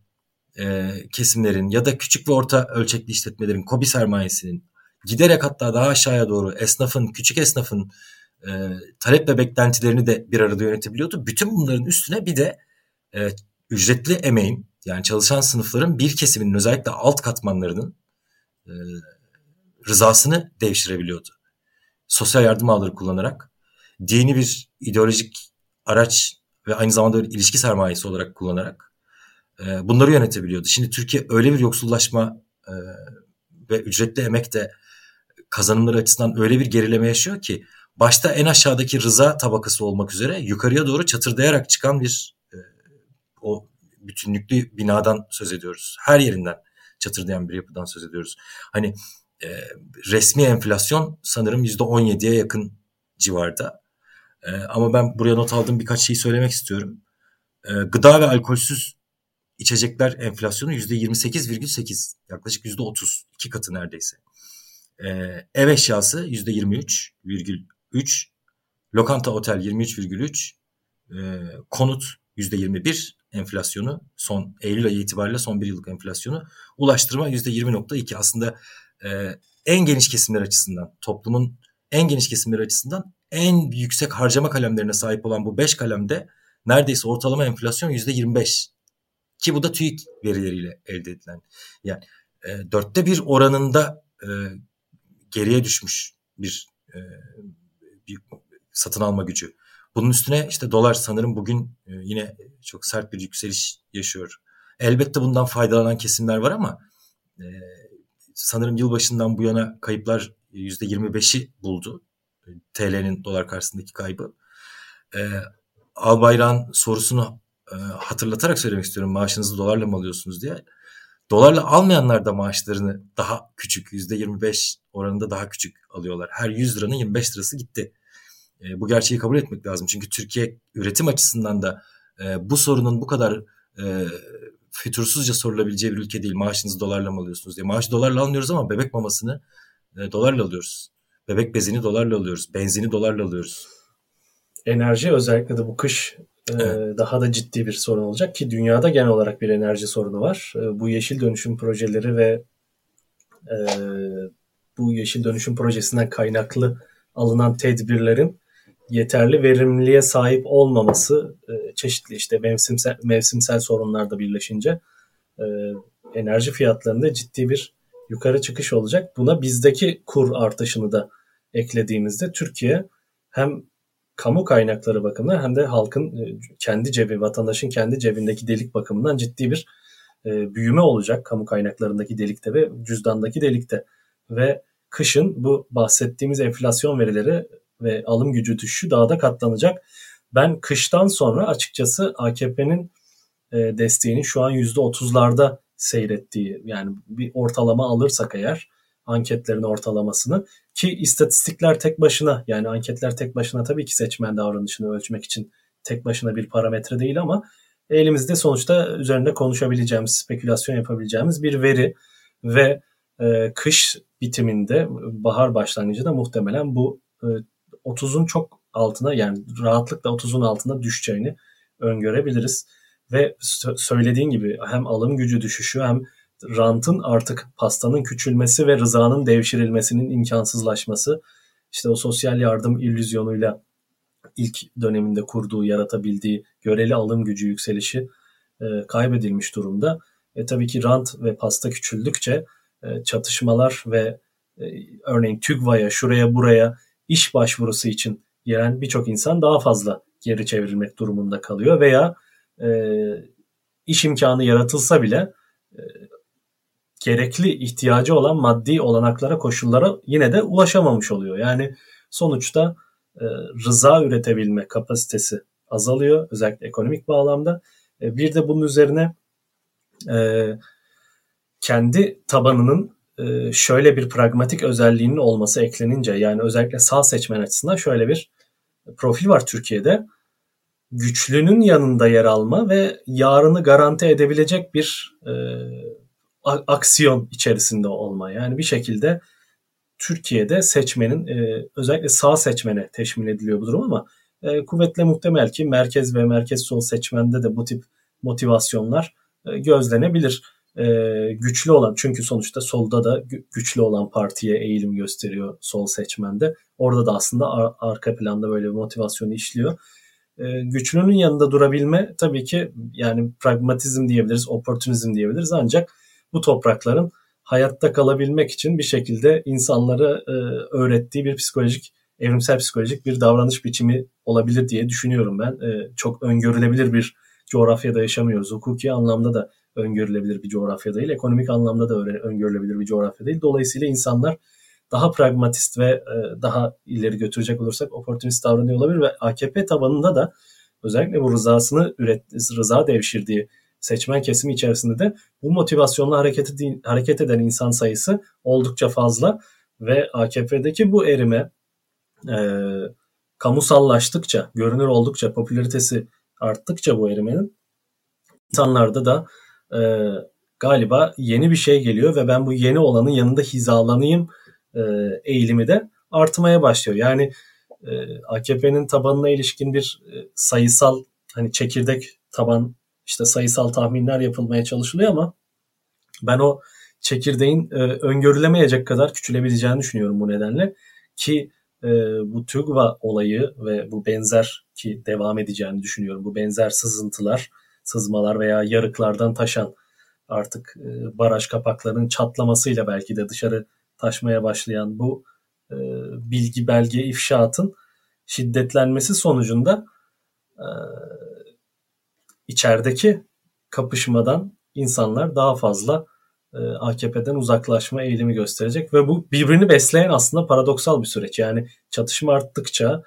e, kesimlerin ya da küçük ve orta ölçekli işletmelerin kobi sermayesinin giderek hatta daha aşağıya doğru esnafın, küçük esnafın e, talep ve beklentilerini de bir arada yönetebiliyordu. Bütün bunların üstüne bir de e, ücretli emeğin yani çalışan sınıfların bir kesiminin özellikle alt katmanlarının e, rızasını devşirebiliyordu. Sosyal yardım ağları kullanarak dini bir ideolojik araç ve aynı zamanda bir ilişki sermayesi olarak kullanarak e, bunları yönetebiliyordu. Şimdi Türkiye öyle bir yoksullaşma e, ve ücretli emek de kazanımları açısından öyle bir gerileme yaşıyor ki başta en aşağıdaki rıza tabakası olmak üzere yukarıya doğru çatırdayarak çıkan bir e, o bütünlüklü binadan söz ediyoruz. Her yerinden çatırdayan bir yapıdan söz ediyoruz. Hani e, resmi enflasyon sanırım %17'ye yakın civarda. E, ama ben buraya not aldığım birkaç şeyi söylemek istiyorum. E, gıda ve alkolsüz içecekler enflasyonu %28,8 yaklaşık %30 iki katı neredeyse. E, ev eşyası %23,3 lokanta otel 23,3 e, konut %21 enflasyonu son Eylül ayı itibariyle son bir yıllık enflasyonu ulaştırma %20.2 aslında e, en geniş kesimler açısından toplumun en geniş kesimleri açısından en yüksek harcama kalemlerine sahip olan bu 5 kalemde neredeyse ortalama enflasyon %25 ki bu da TÜİK verileriyle elde edilen yani e, dörtte bir oranında e, geriye düşmüş bir, e, bir satın alma gücü. Bunun üstüne işte dolar sanırım bugün e, yine çok sert bir yükseliş yaşıyor. Elbette bundan faydalanan kesimler var ama e, sanırım yılbaşından bu yana kayıplar %25'i buldu. TL'nin dolar karşısındaki kaybı. E, Albayrak'ın sorusunu e, hatırlatarak söylemek istiyorum. Maaşınızı dolarla mı alıyorsunuz diye. Dolarla almayanlar da maaşlarını daha küçük %25 oranında daha küçük alıyorlar. Her 100 liranın 25 lirası gitti. E, bu gerçeği kabul etmek lazım. Çünkü Türkiye üretim açısından da e, bu sorunun bu kadar e, fütursuzca sorulabileceği bir ülke değil. Maaşınızı dolarla mı alıyorsunuz diye. Maaşı dolarla almıyoruz ama bebek mamasını e, dolarla alıyoruz. Bebek bezini dolarla alıyoruz. Benzini dolarla alıyoruz. Enerji özellikle de bu kış e, evet. daha da ciddi bir sorun olacak ki dünyada genel olarak bir enerji sorunu var. E, bu yeşil dönüşüm projeleri ve e, bu yeşil dönüşüm projesinden kaynaklı alınan tedbirlerin yeterli verimliliğe sahip olmaması e, çeşitli işte mevsimsel mevsimsel sorunlarda birleşince e, enerji fiyatlarında ciddi bir yukarı çıkış olacak. Buna bizdeki kur artışını da eklediğimizde Türkiye hem kamu kaynakları bakımından hem de halkın e, kendi cebi, vatandaşın kendi cebindeki delik bakımından ciddi bir büyüme olacak kamu kaynaklarındaki delikte ve cüzdandaki delikte. Ve kışın bu bahsettiğimiz enflasyon verileri ve alım gücü düşüşü daha da katlanacak. Ben kıştan sonra açıkçası AKP'nin e, desteğini şu an %30'larda seyrettiği yani bir ortalama alırsak eğer anketlerin ortalamasını ki istatistikler tek başına yani anketler tek başına tabii ki seçmen davranışını ölçmek için tek başına bir parametre değil ama elimizde sonuçta üzerinde konuşabileceğimiz, spekülasyon yapabileceğimiz bir veri ve e, kış bitiminde bahar başlangıcı da muhtemelen bu e, 30'un çok altına yani rahatlıkla 30'un altına düşeceğini öngörebiliriz. Ve söylediğin gibi hem alım gücü düşüşü hem rantın artık pastanın küçülmesi ve rızanın devşirilmesinin imkansızlaşması işte o sosyal yardım illüzyonuyla ilk döneminde kurduğu, yaratabildiği göreli alım gücü yükselişi e, kaybedilmiş durumda. E, tabii ki rant ve pasta küçüldükçe e, çatışmalar ve e, örneğin TÜGVA'ya, şuraya buraya iş başvurusu için gelen birçok insan daha fazla geri çevrilmek durumunda kalıyor veya e, iş imkanı yaratılsa bile e, gerekli ihtiyacı olan maddi olanaklara, koşullara yine de ulaşamamış oluyor. Yani sonuçta e, rıza üretebilme kapasitesi azalıyor özellikle ekonomik bağlamda. E, bir de bunun üzerine e, kendi tabanının şöyle bir pragmatik özelliğinin olması eklenince yani özellikle sağ seçmen açısından şöyle bir profil var Türkiye'de. Güçlünün yanında yer alma ve yarını garanti edebilecek bir e, aksiyon içerisinde olma. Yani bir şekilde Türkiye'de seçmenin e, özellikle sağ seçmene teşmin ediliyor bu durum ama e, kuvvetle muhtemel ki merkez ve merkez sol seçmende de bu tip motivasyonlar e, gözlenebilir e, güçlü olan çünkü sonuçta solda da güçlü olan partiye eğilim gösteriyor sol seçmende. Orada da aslında ar- arka planda böyle bir motivasyon işliyor. E, güçlünün yanında durabilme tabii ki yani pragmatizm diyebiliriz, oportunizm diyebiliriz ancak bu toprakların hayatta kalabilmek için bir şekilde insanlara e, öğrettiği bir psikolojik, evrimsel psikolojik bir davranış biçimi olabilir diye düşünüyorum ben. E, çok öngörülebilir bir coğrafyada yaşamıyoruz. Hukuki anlamda da öngörülebilir bir coğrafya değil. Ekonomik anlamda da öngörülebilir bir coğrafya değil. Dolayısıyla insanlar daha pragmatist ve e, daha ileri götürecek olursak oportunist davranıyor olabilir ve AKP tabanında da özellikle bu rızasını üret, rıza devşirdiği seçmen kesimi içerisinde de bu motivasyonla hareket, hareket eden insan sayısı oldukça fazla ve AKP'deki bu erime e, kamusallaştıkça, görünür oldukça, popülaritesi arttıkça bu erimenin insanlarda da e, galiba yeni bir şey geliyor ve ben bu yeni olanın yanında hizalanayım e, eğilimi de artmaya başlıyor. Yani e, AKP'nin tabanına ilişkin bir e, sayısal hani çekirdek taban işte sayısal tahminler yapılmaya çalışılıyor ama ben o çekirdeğin e, öngörülemeyecek kadar küçülebileceğini düşünüyorum bu nedenle ki e, bu TÜGVA olayı ve bu benzer ki devam edeceğini düşünüyorum. Bu benzer sızıntılar, sızmalar veya yarıklardan taşan artık e, baraj kapaklarının çatlamasıyla belki de dışarı taşmaya başlayan bu e, bilgi belge ifşaatın şiddetlenmesi sonucunda e, içerideki kapışmadan insanlar daha fazla e, AKP'den uzaklaşma eğilimi gösterecek ve bu birbirini besleyen aslında paradoksal bir süreç. Yani çatışma arttıkça,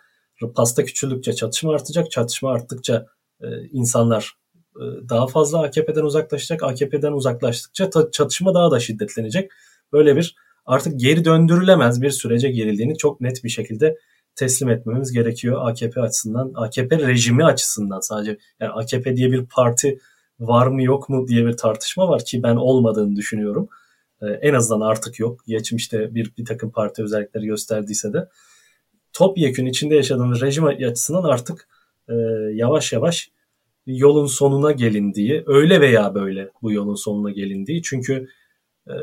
pasta küçüldükçe çatışma artacak, çatışma arttıkça e, insanlar daha fazla AKP'den uzaklaşacak, AKP'den uzaklaştıkça çatışma daha da şiddetlenecek. Böyle bir artık geri döndürülemez bir sürece girildiğini çok net bir şekilde teslim etmemiz gerekiyor AKP açısından. AKP rejimi açısından sadece yani AKP diye bir parti var mı yok mu diye bir tartışma var ki ben olmadığını düşünüyorum. Ee, en azından artık yok. Geçmişte bir, bir takım parti özellikleri gösterdiyse de topyekün içinde yaşadığımız rejim açısından artık e, yavaş yavaş yolun sonuna gelindiği, öyle veya böyle bu yolun sonuna gelindiği. Çünkü e,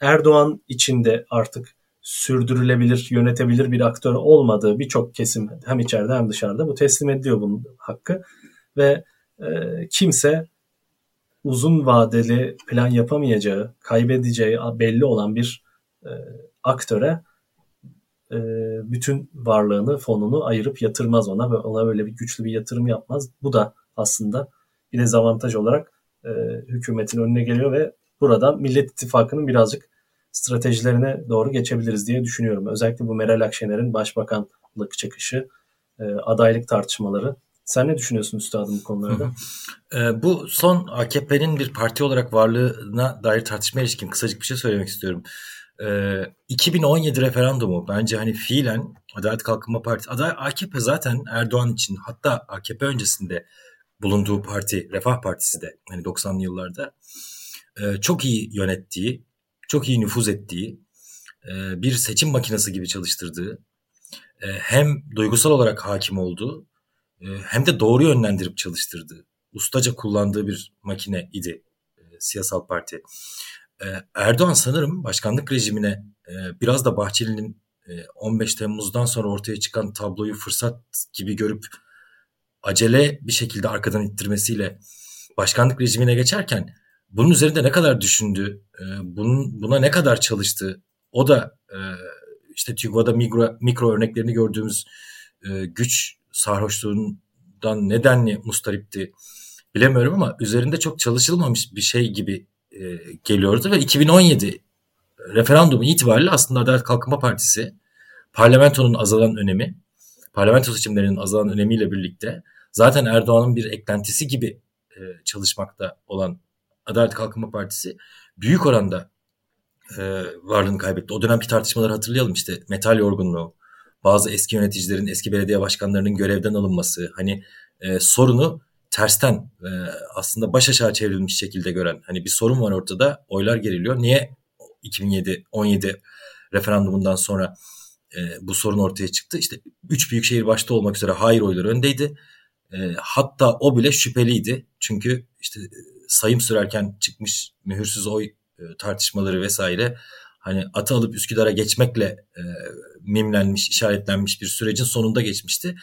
Erdoğan içinde artık sürdürülebilir, yönetebilir bir aktör olmadığı birçok kesim hem içeride hem dışarıda bu teslim ediliyor bunun hakkı ve e, kimse uzun vadeli plan yapamayacağı, kaybedeceği belli olan bir e, aktöre e, bütün varlığını, fonunu ayırıp yatırmaz ona ve ona böyle bir güçlü bir yatırım yapmaz. Bu da aslında bir dezavantaj olarak e, hükümetin önüne geliyor ve buradan Millet İttifakı'nın birazcık stratejilerine doğru geçebiliriz diye düşünüyorum. Özellikle bu Meral Akşener'in başbakanlık çıkışı, e, adaylık tartışmaları. Sen ne düşünüyorsun üstadım bu konularda? E, bu son AKP'nin bir parti olarak varlığına dair tartışmaya ilişkin kısacık bir şey söylemek istiyorum. E, 2017 referandumu bence hani fiilen Adalet Kalkınma Partisi, Adalet AKP zaten Erdoğan için hatta AKP öncesinde bulunduğu parti Refah Partisi de hani 90'lı yıllarda e, çok iyi yönettiği, çok iyi nüfuz ettiği, e, bir seçim makinesi gibi çalıştırdığı, e, hem duygusal olarak hakim olduğu hem de doğru yönlendirip çalıştırdığı, ustaca kullandığı bir makine idi siyasal parti. Erdoğan sanırım başkanlık rejimine biraz da Bahçeli'nin 15 Temmuz'dan sonra ortaya çıkan tabloyu fırsat gibi görüp acele bir şekilde arkadan ittirmesiyle başkanlık rejimine geçerken bunun üzerinde ne kadar düşündü, e, bunun buna ne kadar çalıştı, o da e, işte TÜGVA'da mikro, mikro örneklerini gördüğümüz e, güç sarhoşluğundan nedenli mustaripti bilemiyorum ama üzerinde çok çalışılmamış bir şey gibi e, geliyordu ve 2017 referandumu itibariyle aslında Adalet Kalkınma Partisi parlamentonun azalan önemi, parlamento seçimlerinin azalan önemiyle birlikte zaten Erdoğan'ın bir eklentisi gibi e, çalışmakta olan Adalet Kalkınma Partisi büyük oranda e, varlığını kaybetti. O dönemki tartışmaları hatırlayalım işte metal yorgunluğu, bazı eski yöneticilerin, eski belediye başkanlarının görevden alınması, hani e, sorunu tersten e, aslında baş aşağı çevrilmiş şekilde gören, hani bir sorun var ortada, oylar geriliyor. Niye 2007 17 referandumundan sonra e, bu sorun ortaya çıktı? İşte üç büyük şehir başta olmak üzere hayır oyları öndeydi. E, hatta o bile şüpheliydi. Çünkü işte sayım sürerken çıkmış mühürsüz oy e, tartışmaları vesaire hani atı alıp Üsküdar'a geçmekle e, mimlenmiş, işaretlenmiş bir sürecin sonunda geçmişti.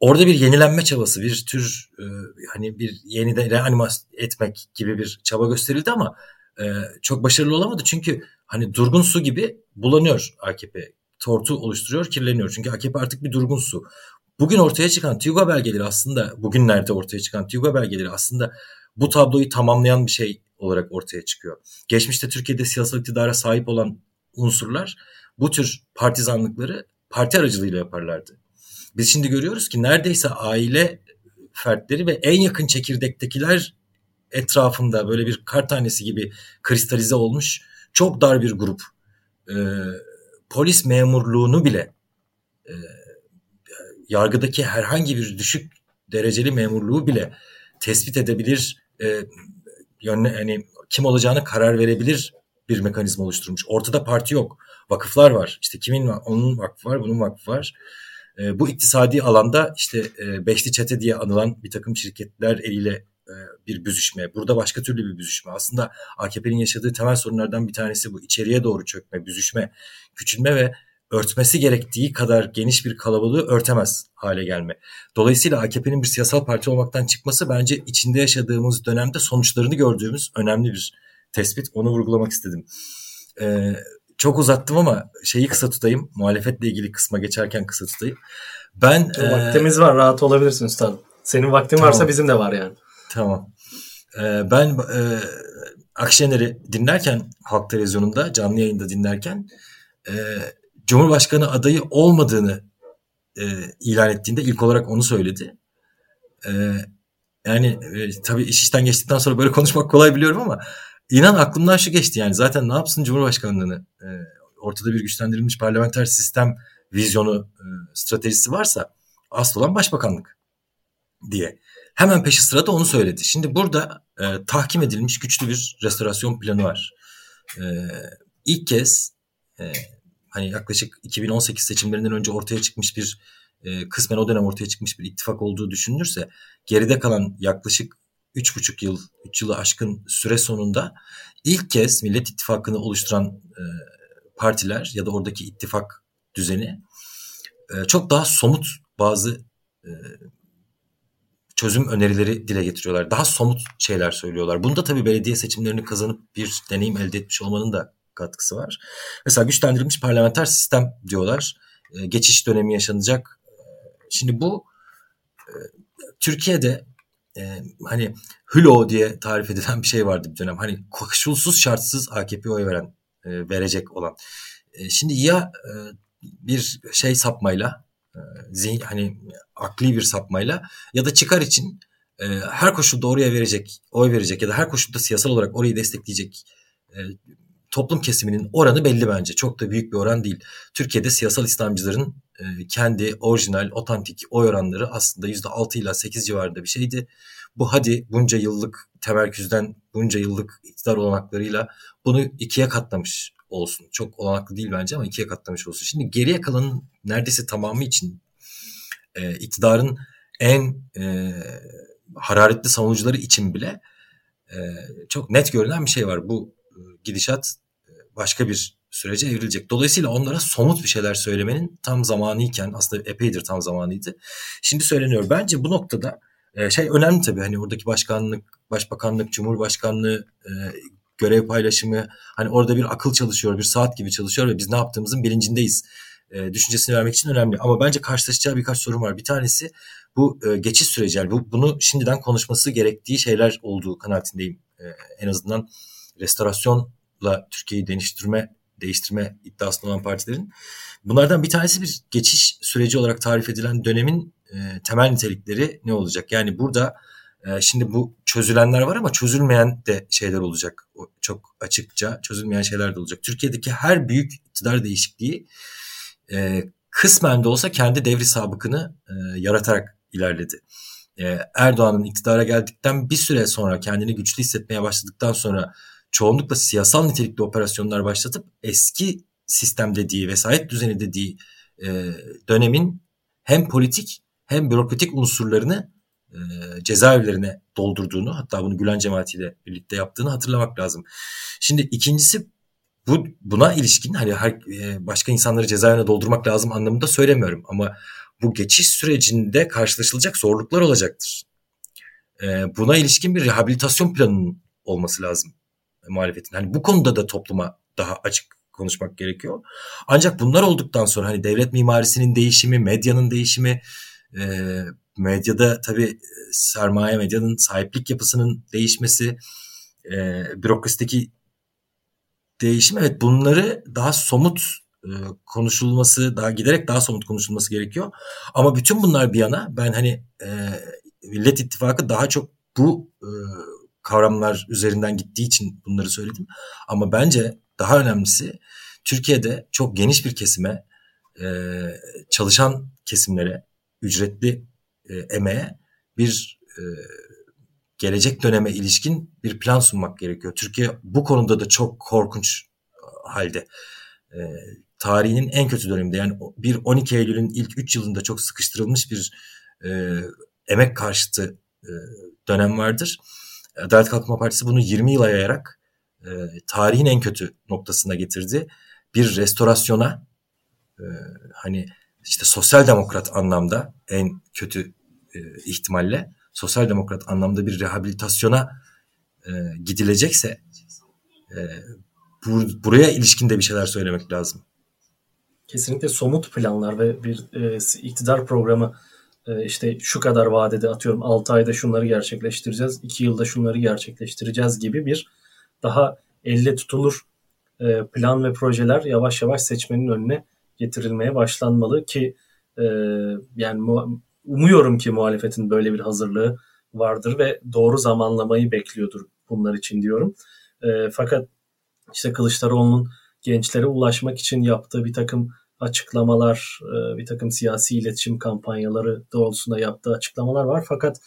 Orada bir yenilenme çabası, bir tür e, hani bir yeniden reanimasyon etmek gibi bir çaba gösterildi ama e, çok başarılı olamadı. Çünkü hani durgun su gibi bulanıyor AKP. Tortu oluşturuyor, kirleniyor. Çünkü AKP artık bir durgun su. Bugün ortaya çıkan TÜGVA belgeleri aslında, bugünlerde ortaya çıkan TÜGVA belgeleri aslında bu tabloyu tamamlayan bir şey olarak ortaya çıkıyor. Geçmişte Türkiye'de siyasal iktidara sahip olan unsurlar bu tür partizanlıkları parti aracılığıyla yaparlardı. Biz şimdi görüyoruz ki neredeyse aile fertleri ve en yakın çekirdektekiler etrafında böyle bir kar tanesi gibi kristalize olmuş çok dar bir grup e, polis memurluğunu bile e, yargıdaki herhangi bir düşük dereceli memurluğu bile tespit edebilir e, yönle, hani kim olacağını karar verebilir bir mekanizma oluşturmuş. Ortada parti yok. Vakıflar var. İşte kimin var? Onun vakfı var, bunun vakfı var. E, bu iktisadi alanda işte e, beşli çete diye anılan bir takım şirketler eliyle bir büzüşme. Burada başka türlü bir büzüşme. Aslında AKP'nin yaşadığı temel sorunlardan bir tanesi bu. İçeriye doğru çökme, büzüşme, küçülme ve örtmesi gerektiği kadar geniş bir kalabalığı örtemez hale gelme. Dolayısıyla AKP'nin bir siyasal parti olmaktan çıkması bence içinde yaşadığımız dönemde sonuçlarını gördüğümüz önemli bir tespit. Onu vurgulamak istedim. Ee, çok uzattım ama şeyi kısa tutayım. Muhalefetle ilgili kısma geçerken kısa tutayım. Ben e, vaktimiz var rahat olabilirsin üstadım. Senin vaktin tamam. varsa bizim de var yani. Tamam. Ee, ben e, Akşener'i dinlerken Halk Televizyonu'nda canlı yayında dinlerken e, Cumhurbaşkanı adayı olmadığını e, ilan ettiğinde ilk olarak onu söyledi. E, yani e, tabii iş işten geçtikten sonra böyle konuşmak kolay biliyorum ama inan aklımdan şu geçti yani zaten ne yapsın Cumhurbaşkanlığını e, ortada bir güçlendirilmiş parlamenter sistem vizyonu e, stratejisi varsa asıl olan başbakanlık diye. Hemen peşi sırada onu söyledi. Şimdi burada e, tahkim edilmiş güçlü bir restorasyon planı var. E, ilk kez e, hani yaklaşık 2018 seçimlerinden önce ortaya çıkmış bir e, kısmen o dönem ortaya çıkmış bir ittifak olduğu düşünülürse geride kalan yaklaşık 3,5 yıl, 3 yılı aşkın süre sonunda ilk kez Millet İttifakı'nı oluşturan e, partiler ya da oradaki ittifak düzeni e, çok daha somut bazı e, çözüm önerileri dile getiriyorlar. Daha somut şeyler söylüyorlar. Bunda tabii belediye seçimlerini kazanıp bir deneyim elde etmiş olmanın da katkısı var. Mesela güçlendirilmiş parlamenter sistem diyorlar. E, geçiş dönemi yaşanacak. E, şimdi bu e, Türkiye'de e, hani hülo diye tarif edilen bir şey vardı bir dönem. Hani koşulsuz şartsız AKP oy veren e, verecek olan. E, şimdi ya e, bir şey sapmayla zihin, hani akli bir sapmayla ya da çıkar için e, her koşulda oraya verecek, oy verecek ya da her koşulda siyasal olarak orayı destekleyecek e, toplum kesiminin oranı belli bence. Çok da büyük bir oran değil. Türkiye'de siyasal İslamcıların e, kendi orijinal, otantik oy oranları aslında %6 ile 8 civarında bir şeydi. Bu hadi bunca yıllık temerküzden, bunca yıllık iktidar olanaklarıyla bunu ikiye katlamış olsun. Çok olanaklı değil bence ama ikiye katlamış olsun. Şimdi geriye kalanın neredeyse tamamı için e, iktidarın en e, hararetli savunucuları için bile e, çok net görülen bir şey var. Bu gidişat e, başka bir sürece evrilecek. Dolayısıyla onlara somut bir şeyler söylemenin tam zamanıyken aslında epeydir tam zamanıydı. Şimdi söyleniyor. Bence bu noktada e, şey önemli tabii hani oradaki başkanlık, başbakanlık, cumhurbaşkanlığı e, görev paylaşımı hani orada bir akıl çalışıyor, bir saat gibi çalışıyor ve biz ne yaptığımızın bilincindeyiz düşüncesini vermek için önemli. Ama bence karşılaşacağı birkaç sorun var. Bir tanesi bu geçiş süreci yani bu, bunu şimdiden konuşması gerektiği şeyler olduğu kanaatindeyim. en azından restorasyonla Türkiye'yi değiştirme değiştirme iddiasında olan partilerin. Bunlardan bir tanesi bir geçiş süreci olarak tarif edilen dönemin e, temel nitelikleri ne olacak? Yani burada e, şimdi bu çözülenler var ama çözülmeyen de şeyler olacak. O çok açıkça çözülmeyen şeyler de olacak. Türkiye'deki her büyük iktidar değişikliği e, kısmen de olsa kendi devri sabıkını e, yaratarak ilerledi. E, Erdoğan'ın iktidara geldikten bir süre sonra kendini güçlü hissetmeye başladıktan sonra çoğunlukla siyasal nitelikli operasyonlar başlatıp eski sistem dediği, vesayet düzeni dediği e, dönemin hem politik hem bürokratik unsurlarını e, cezaevlerine doldurduğunu hatta bunu Gülen cemaatiyle birlikte yaptığını hatırlamak lazım. Şimdi ikincisi bu buna ilişkin hani her e, başka insanları cezaevine doldurmak lazım anlamında söylemiyorum ama bu geçiş sürecinde karşılaşılacak zorluklar olacaktır. E, buna ilişkin bir rehabilitasyon planının olması lazım muhalefetin. Hani bu konuda da topluma daha açık konuşmak gerekiyor. Ancak bunlar olduktan sonra hani devlet mimarisinin değişimi, medyanın değişimi, e, medyada tabii sermaye medyanın sahiplik yapısının değişmesi, e, bürokrasideki değişim evet bunları daha somut e, konuşulması, daha giderek daha somut konuşulması gerekiyor. Ama bütün bunlar bir yana ben hani e, Millet İttifakı daha çok bu e, kavramlar üzerinden gittiği için bunları söyledim. Ama bence daha önemlisi Türkiye'de çok geniş bir kesime, e, çalışan kesimlere, ücretli e, emeğe bir e, gelecek döneme ilişkin bir plan sunmak gerekiyor. Türkiye bu konuda da çok korkunç halde. E, tarihinin en kötü döneminde yani bir 12 Eylül'ün ilk 3 yılında çok sıkıştırılmış bir e, emek karşıtı e, dönem vardır. Adalet Kalkınma Partisi bunu 20 yıla yayarak e, tarihin en kötü noktasına getirdi. Bir restorasyona e, hani işte sosyal demokrat anlamda en kötü e, ihtimalle sosyal demokrat anlamda bir rehabilitasyona e, gidilecekse e, bur, buraya ilişkin de bir şeyler söylemek lazım. Kesinlikle somut planlar ve bir e, iktidar programı e, işte şu kadar vadede atıyorum 6 ayda şunları gerçekleştireceğiz, 2 yılda şunları gerçekleştireceğiz gibi bir daha elle tutulur e, plan ve projeler yavaş yavaş seçmenin önüne getirilmeye başlanmalı ki e, yani umuyorum ki muhalefetin böyle bir hazırlığı vardır ve doğru zamanlamayı bekliyordur bunlar için diyorum. E, fakat işte Kılıçdaroğlu'nun gençlere ulaşmak için yaptığı bir takım açıklamalar, e, bir takım siyasi iletişim kampanyaları doğrultusunda yaptığı açıklamalar var. Fakat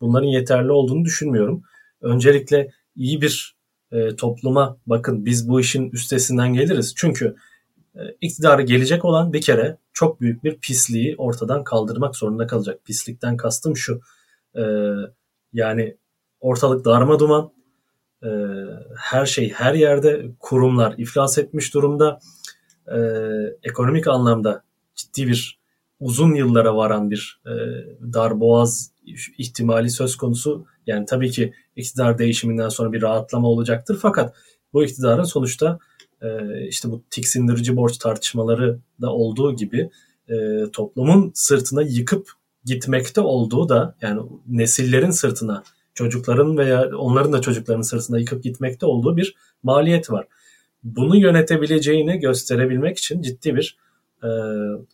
bunların yeterli olduğunu düşünmüyorum. Öncelikle iyi bir e, topluma bakın biz bu işin üstesinden geliriz. Çünkü e, iktidarı gelecek olan bir kere çok büyük bir pisliği ortadan kaldırmak zorunda kalacak. Pislikten kastım şu. Yani ortalık darma duman. Her şey her yerde kurumlar iflas etmiş durumda e, ekonomik anlamda ciddi bir uzun yıllara varan bir e, darboğaz ihtimali söz konusu. Yani tabii ki iktidar değişiminden sonra bir rahatlama olacaktır. Fakat bu iktidarın sonuçta e, işte bu tiksindirici borç tartışmaları da olduğu gibi e, toplumun sırtına yıkıp gitmekte olduğu da yani nesillerin sırtına çocukların veya onların da çocuklarının sırtına yıkıp gitmekte olduğu bir maliyet var. Bunu yönetebileceğini gösterebilmek için ciddi bir e,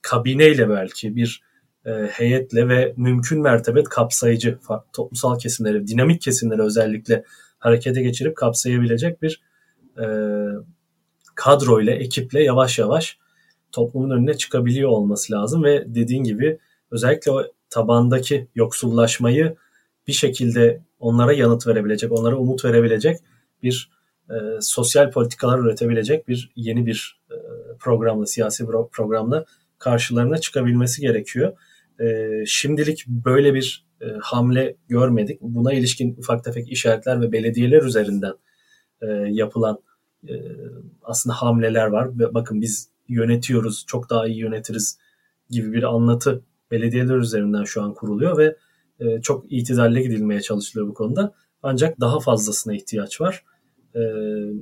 kabineyle belki bir e, heyetle ve mümkün mertebe kapsayıcı toplumsal kesimleri, dinamik kesimleri özellikle harekete geçirip kapsayabilecek bir e, kadro ile, ekiple yavaş yavaş toplumun önüne çıkabiliyor olması lazım ve dediğin gibi özellikle o tabandaki yoksullaşmayı bir şekilde onlara yanıt verebilecek, onlara umut verebilecek bir e, sosyal politikalar üretebilecek bir yeni bir e, programla, siyasi programla karşılarına çıkabilmesi gerekiyor. E, şimdilik böyle bir e, hamle görmedik. Buna ilişkin ufak tefek işaretler ve belediyeler üzerinden e, yapılan e, aslında hamleler var. Ve bakın biz yönetiyoruz, çok daha iyi yönetiriz gibi bir anlatı belediyeler üzerinden şu an kuruluyor ve e, çok itidalle gidilmeye çalışılıyor bu konuda. Ancak daha fazlasına ihtiyaç var e,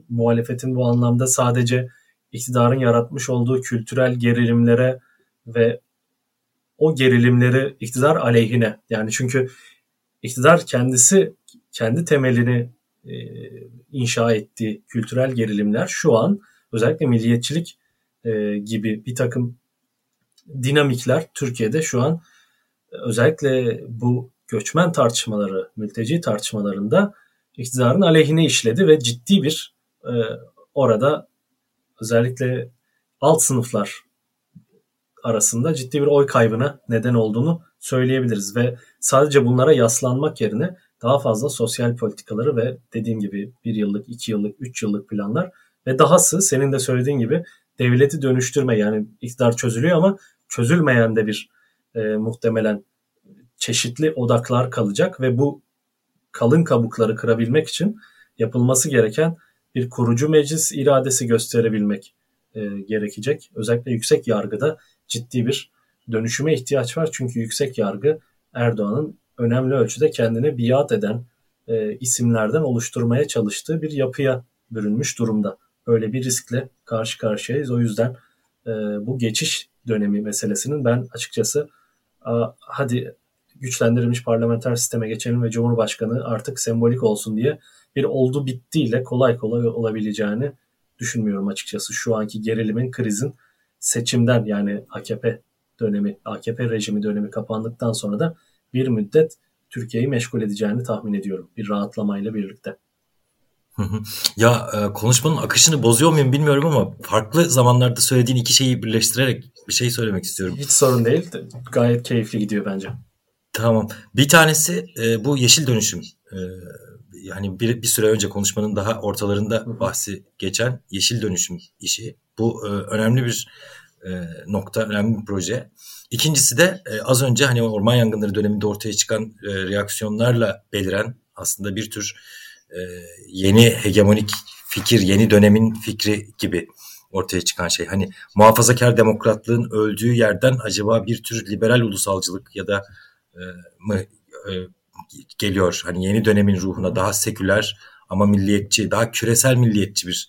muhalefetin bu anlamda sadece iktidarın yaratmış olduğu kültürel gerilimlere ve o gerilimleri iktidar aleyhine yani çünkü iktidar kendisi kendi temelini e, inşa ettiği kültürel gerilimler şu an özellikle milliyetçilik e, gibi bir takım dinamikler Türkiye'de şu an özellikle bu göçmen tartışmaları, mülteci tartışmalarında iktidarın aleyhine işledi ve ciddi bir e, orada özellikle alt sınıflar arasında ciddi bir oy kaybına neden olduğunu söyleyebiliriz ve sadece bunlara yaslanmak yerine daha fazla sosyal politikaları ve dediğim gibi bir yıllık, iki yıllık, üç yıllık planlar ve dahası senin de söylediğin gibi devleti dönüştürme yani iktidar çözülüyor ama çözülmeyen de bir e, muhtemelen çeşitli odaklar kalacak ve bu kalın kabukları kırabilmek için yapılması gereken bir kurucu meclis iradesi gösterebilmek e, gerekecek. Özellikle yüksek yargıda ciddi bir dönüşüme ihtiyaç var. Çünkü yüksek yargı Erdoğan'ın önemli ölçüde kendine biat eden e, isimlerden oluşturmaya çalıştığı bir yapıya bürünmüş durumda. Böyle bir riskle karşı karşıyayız. O yüzden e, bu geçiş dönemi meselesinin ben açıkçası a, hadi güçlendirilmiş parlamenter sisteme geçelim ve Cumhurbaşkanı artık sembolik olsun diye bir oldu bittiyle kolay kolay olabileceğini düşünmüyorum açıkçası. Şu anki gerilimin, krizin seçimden yani AKP dönemi, AKP rejimi dönemi kapandıktan sonra da bir müddet Türkiye'yi meşgul edeceğini tahmin ediyorum. Bir rahatlamayla birlikte. Ya e, konuşmanın akışını bozuyor muyum bilmiyorum ama farklı zamanlarda söylediğin iki şeyi birleştirerek bir şey söylemek istiyorum. Hiç sorun değil. Gayet keyifli gidiyor bence. Tamam. Bir tanesi e, bu yeşil dönüşüm. E, yani bir, bir süre önce konuşmanın daha ortalarında bahsi geçen yeşil dönüşüm işi. Bu önemli bir e, nokta, önemli bir proje. İkincisi de e, az önce hani orman yangınları döneminde ortaya çıkan e, reaksiyonlarla beliren aslında bir tür yeni hegemonik fikir, yeni dönemin fikri gibi ortaya çıkan şey. Hani muhafazakar demokratlığın öldüğü yerden acaba bir tür liberal ulusalcılık ya da mı geliyor? Hani yeni dönemin ruhuna daha seküler ama milliyetçi, daha küresel milliyetçi bir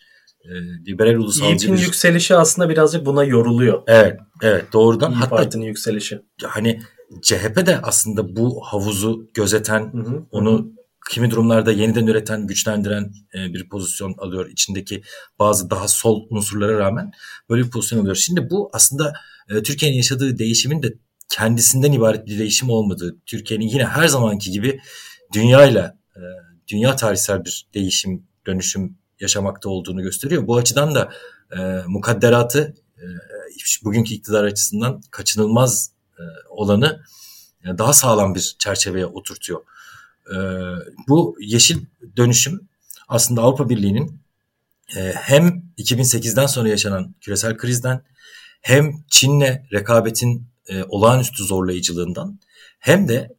liberal ulusalcı bir... yükselişi aslında birazcık buna yoruluyor. Evet, evet doğrudan. İYİ Hatta Parti'nin yükselişi. Hani CHP de aslında bu havuzu gözeten, hı hı. onu kimi durumlarda yeniden üreten, güçlendiren e, bir pozisyon alıyor. içindeki bazı daha sol unsurlara rağmen böyle bir pozisyon alıyor. Şimdi bu aslında e, Türkiye'nin yaşadığı değişimin de kendisinden ibaret bir değişim olmadığı, Türkiye'nin yine her zamanki gibi dünyayla, e, dünya tarihsel bir değişim, dönüşüm yaşamakta olduğunu gösteriyor. Bu açıdan da e, mukadderatı e, bugünkü iktidar açısından kaçınılmaz e, olanı e, daha sağlam bir çerçeveye oturtuyor. E, bu yeşil dönüşüm aslında Avrupa Birliği'nin e, hem 2008'den sonra yaşanan küresel krizden hem Çin'le rekabetin e, olağanüstü zorlayıcılığından hem de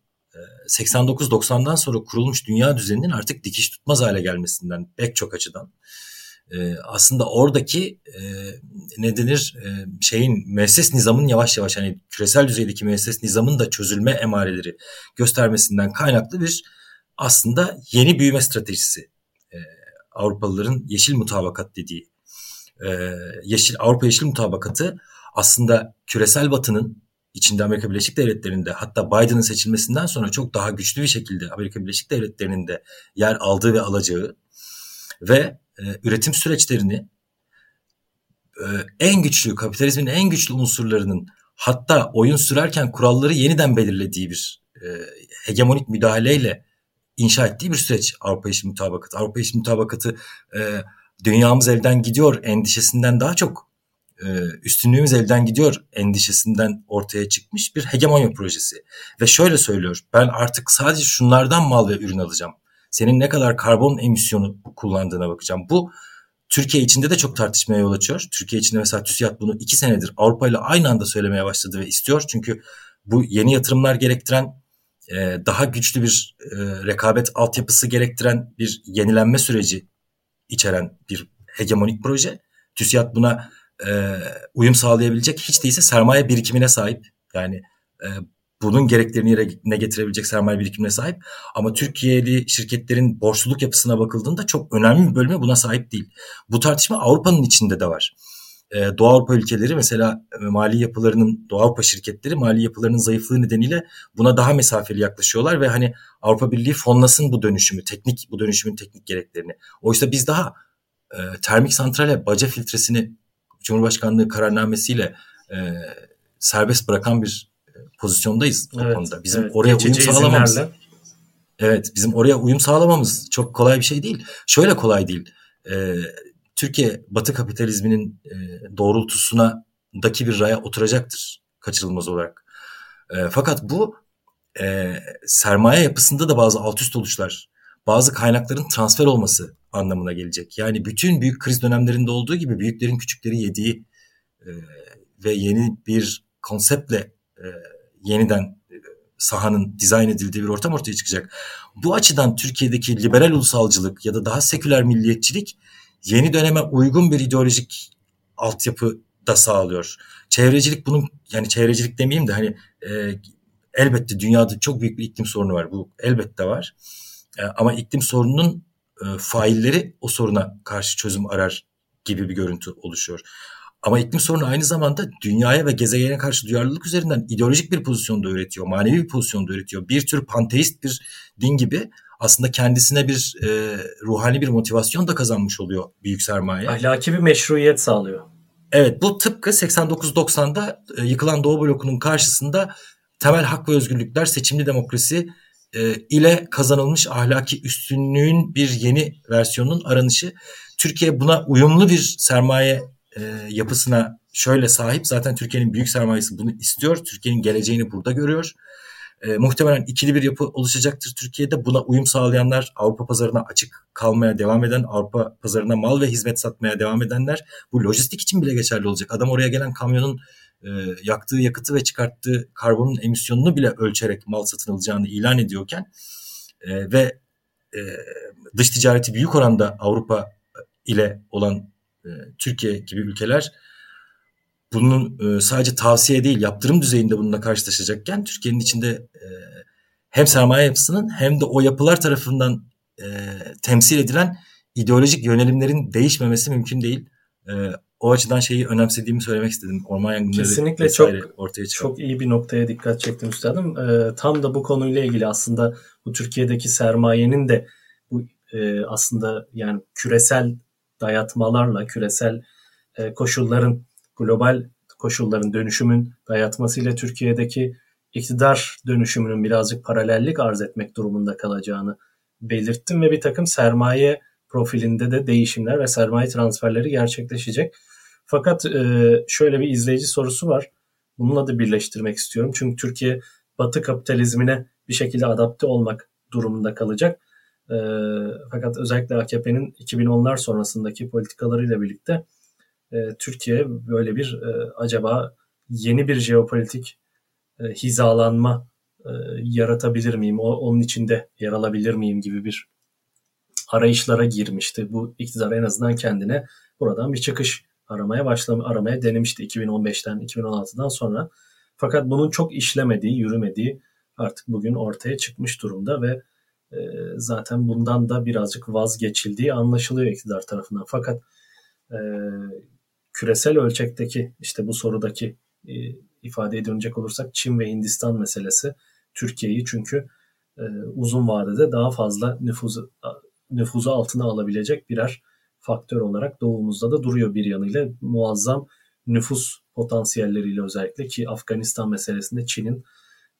89-90'dan sonra kurulmuş dünya düzeninin artık dikiş tutmaz hale gelmesinden pek çok açıdan. E, aslında oradaki e, ne denir e, şeyin müesses nizamın yavaş yavaş hani küresel düzeydeki müesses nizamın da çözülme emareleri göstermesinden kaynaklı bir aslında yeni büyüme stratejisi. E, Avrupalıların yeşil mutabakat dediği. E, yeşil Avrupa Yeşil Mutabakatı aslında küresel batının içinde Amerika Birleşik Devletleri'nde hatta Biden'ın seçilmesinden sonra çok daha güçlü bir şekilde Amerika Birleşik Devletleri'nin de yer aldığı ve alacağı ve e, üretim süreçlerini e, en güçlü kapitalizmin en güçlü unsurlarının hatta oyun sürerken kuralları yeniden belirlediği bir e, hegemonik müdahaleyle inşa ettiği bir süreç Avrupa İş Mutabakatı. Avrupa İş Mutabakatı e, dünyamız elden gidiyor endişesinden daha çok üstünlüğümüz elden gidiyor endişesinden ortaya çıkmış bir hegemonya projesi. Ve şöyle söylüyor ben artık sadece şunlardan mal ve ürün alacağım. Senin ne kadar karbon emisyonu kullandığına bakacağım. Bu Türkiye içinde de çok tartışmaya yol açıyor. Türkiye içinde mesela TÜSİAD bunu iki senedir Avrupa ile aynı anda söylemeye başladı ve istiyor. Çünkü bu yeni yatırımlar gerektiren e, daha güçlü bir e, rekabet altyapısı gerektiren bir yenilenme süreci içeren bir hegemonik proje. TÜSİAD buna e, uyum sağlayabilecek hiç değilse sermaye birikimine sahip. Yani e, bunun gereklerini yerine getirebilecek sermaye birikimine sahip. Ama Türkiye'li şirketlerin borçluluk yapısına bakıldığında çok önemli bir bölümü buna sahip değil. Bu tartışma Avrupa'nın içinde de var. Ee, Doğu Avrupa ülkeleri mesela e, mali yapılarının, Doğu Avrupa şirketleri mali yapılarının zayıflığı nedeniyle buna daha mesafeli yaklaşıyorlar ve hani Avrupa Birliği fonlasın bu dönüşümü, teknik bu dönüşümün teknik gereklerini. Oysa biz daha e, termik santrale baca filtresini Cumhurbaşkanlığı kararnamesiyle e, serbest bırakan bir e, pozisyondayız evet, o konuda. Bizim evet, oraya uyum sağlamamız. Izinlerle. Evet, bizim oraya uyum sağlamamız çok kolay bir şey değil. Şöyle kolay değil. E, Türkiye Batı kapitalizminin e, doğrultusuna daki bir raya oturacaktır kaçırılmaz olarak. E, fakat bu e, sermaye yapısında da bazı alt üst oluşlar, bazı kaynakların transfer olması anlamına gelecek. Yani bütün büyük kriz dönemlerinde olduğu gibi büyüklerin küçükleri yediği e, ve yeni bir konseptle e, yeniden e, sahanın dizayn edildiği bir ortam ortaya çıkacak. Bu açıdan Türkiye'deki liberal ulusalcılık ya da daha seküler milliyetçilik yeni döneme uygun bir ideolojik altyapı da sağlıyor. Çevrecilik bunun yani çevrecilik demeyeyim de hani e, elbette dünyada çok büyük bir iklim sorunu var. Bu elbette var. E, ama iklim sorununun e, failleri o soruna karşı çözüm arar gibi bir görüntü oluşuyor. Ama iklim sorunu aynı zamanda dünyaya ve gezegene karşı duyarlılık üzerinden ideolojik bir pozisyonda üretiyor, manevi bir pozisyonda üretiyor. Bir tür panteist bir din gibi aslında kendisine bir e, ruhani bir motivasyon da kazanmış oluyor büyük sermaye. Ahlaki bir meşruiyet sağlıyor. Evet bu tıpkı 89-90'da e, yıkılan Doğu blokunun karşısında temel hak ve özgürlükler, seçimli demokrasi e, ile kazanılmış ahlaki üstünlüğün bir yeni versiyonunun aranışı. Türkiye buna uyumlu bir sermaye e, yapısına şöyle sahip. Zaten Türkiye'nin büyük sermayesi bunu istiyor. Türkiye'nin geleceğini burada görüyor. E, muhtemelen ikili bir yapı oluşacaktır Türkiye'de. Buna uyum sağlayanlar Avrupa pazarına açık kalmaya devam eden, Avrupa pazarına mal ve hizmet satmaya devam edenler. Bu lojistik için bile geçerli olacak. Adam oraya gelen kamyonun e, yaktığı yakıtı ve çıkarttığı karbonun emisyonunu bile ölçerek mal satın alacağını ilan ediyorken e, ve e, dış ticareti büyük oranda Avrupa ile olan e, Türkiye gibi ülkeler bunun e, sadece tavsiye değil yaptırım düzeyinde bununla karşılaşacakken Türkiye'nin içinde e, hem sermaye yapısının hem de o yapılar tarafından e, temsil edilen ideolojik yönelimlerin değişmemesi mümkün değil. E, o açıdan şeyi önemsediğimi söylemek istedim. Orman yangınları Kesinlikle çok ortaya çıkan. Çok iyi bir noktaya dikkat çektim üstadım. Ee, tam da bu konuyla ilgili aslında bu Türkiye'deki sermayenin de bu e, aslında yani küresel dayatmalarla, küresel e, koşulların, global koşulların dönüşümün dayatmasıyla Türkiye'deki iktidar dönüşümünün birazcık paralellik arz etmek durumunda kalacağını belirttim ve bir takım sermaye profilinde de değişimler ve sermaye transferleri gerçekleşecek. Fakat e, şöyle bir izleyici sorusu var. Bununla da birleştirmek istiyorum. Çünkü Türkiye Batı kapitalizmine bir şekilde adapte olmak durumunda kalacak. E, fakat özellikle AKP'nin 2010'lar sonrasındaki politikalarıyla birlikte e, Türkiye böyle bir e, acaba yeni bir jeopolitik e, hizalanma e, yaratabilir miyim? O, onun içinde yer alabilir miyim gibi bir arayışlara girmişti. Bu iktidar en azından kendine buradan bir çıkış aramaya başlam aramaya denemişti 2015'ten 2016'dan sonra. Fakat bunun çok işlemediği, yürümediği artık bugün ortaya çıkmış durumda ve e, zaten bundan da birazcık vazgeçildiği anlaşılıyor iktidar tarafından. Fakat e, küresel ölçekteki işte bu sorudaki e, ifadeye dönecek olursak Çin ve Hindistan meselesi Türkiye'yi çünkü e, uzun vadede daha fazla nüfuzu nüfuzu altına alabilecek birer faktör olarak doğumuzda da duruyor bir yanıyla. Muazzam nüfus potansiyelleriyle özellikle ki Afganistan meselesinde Çin'in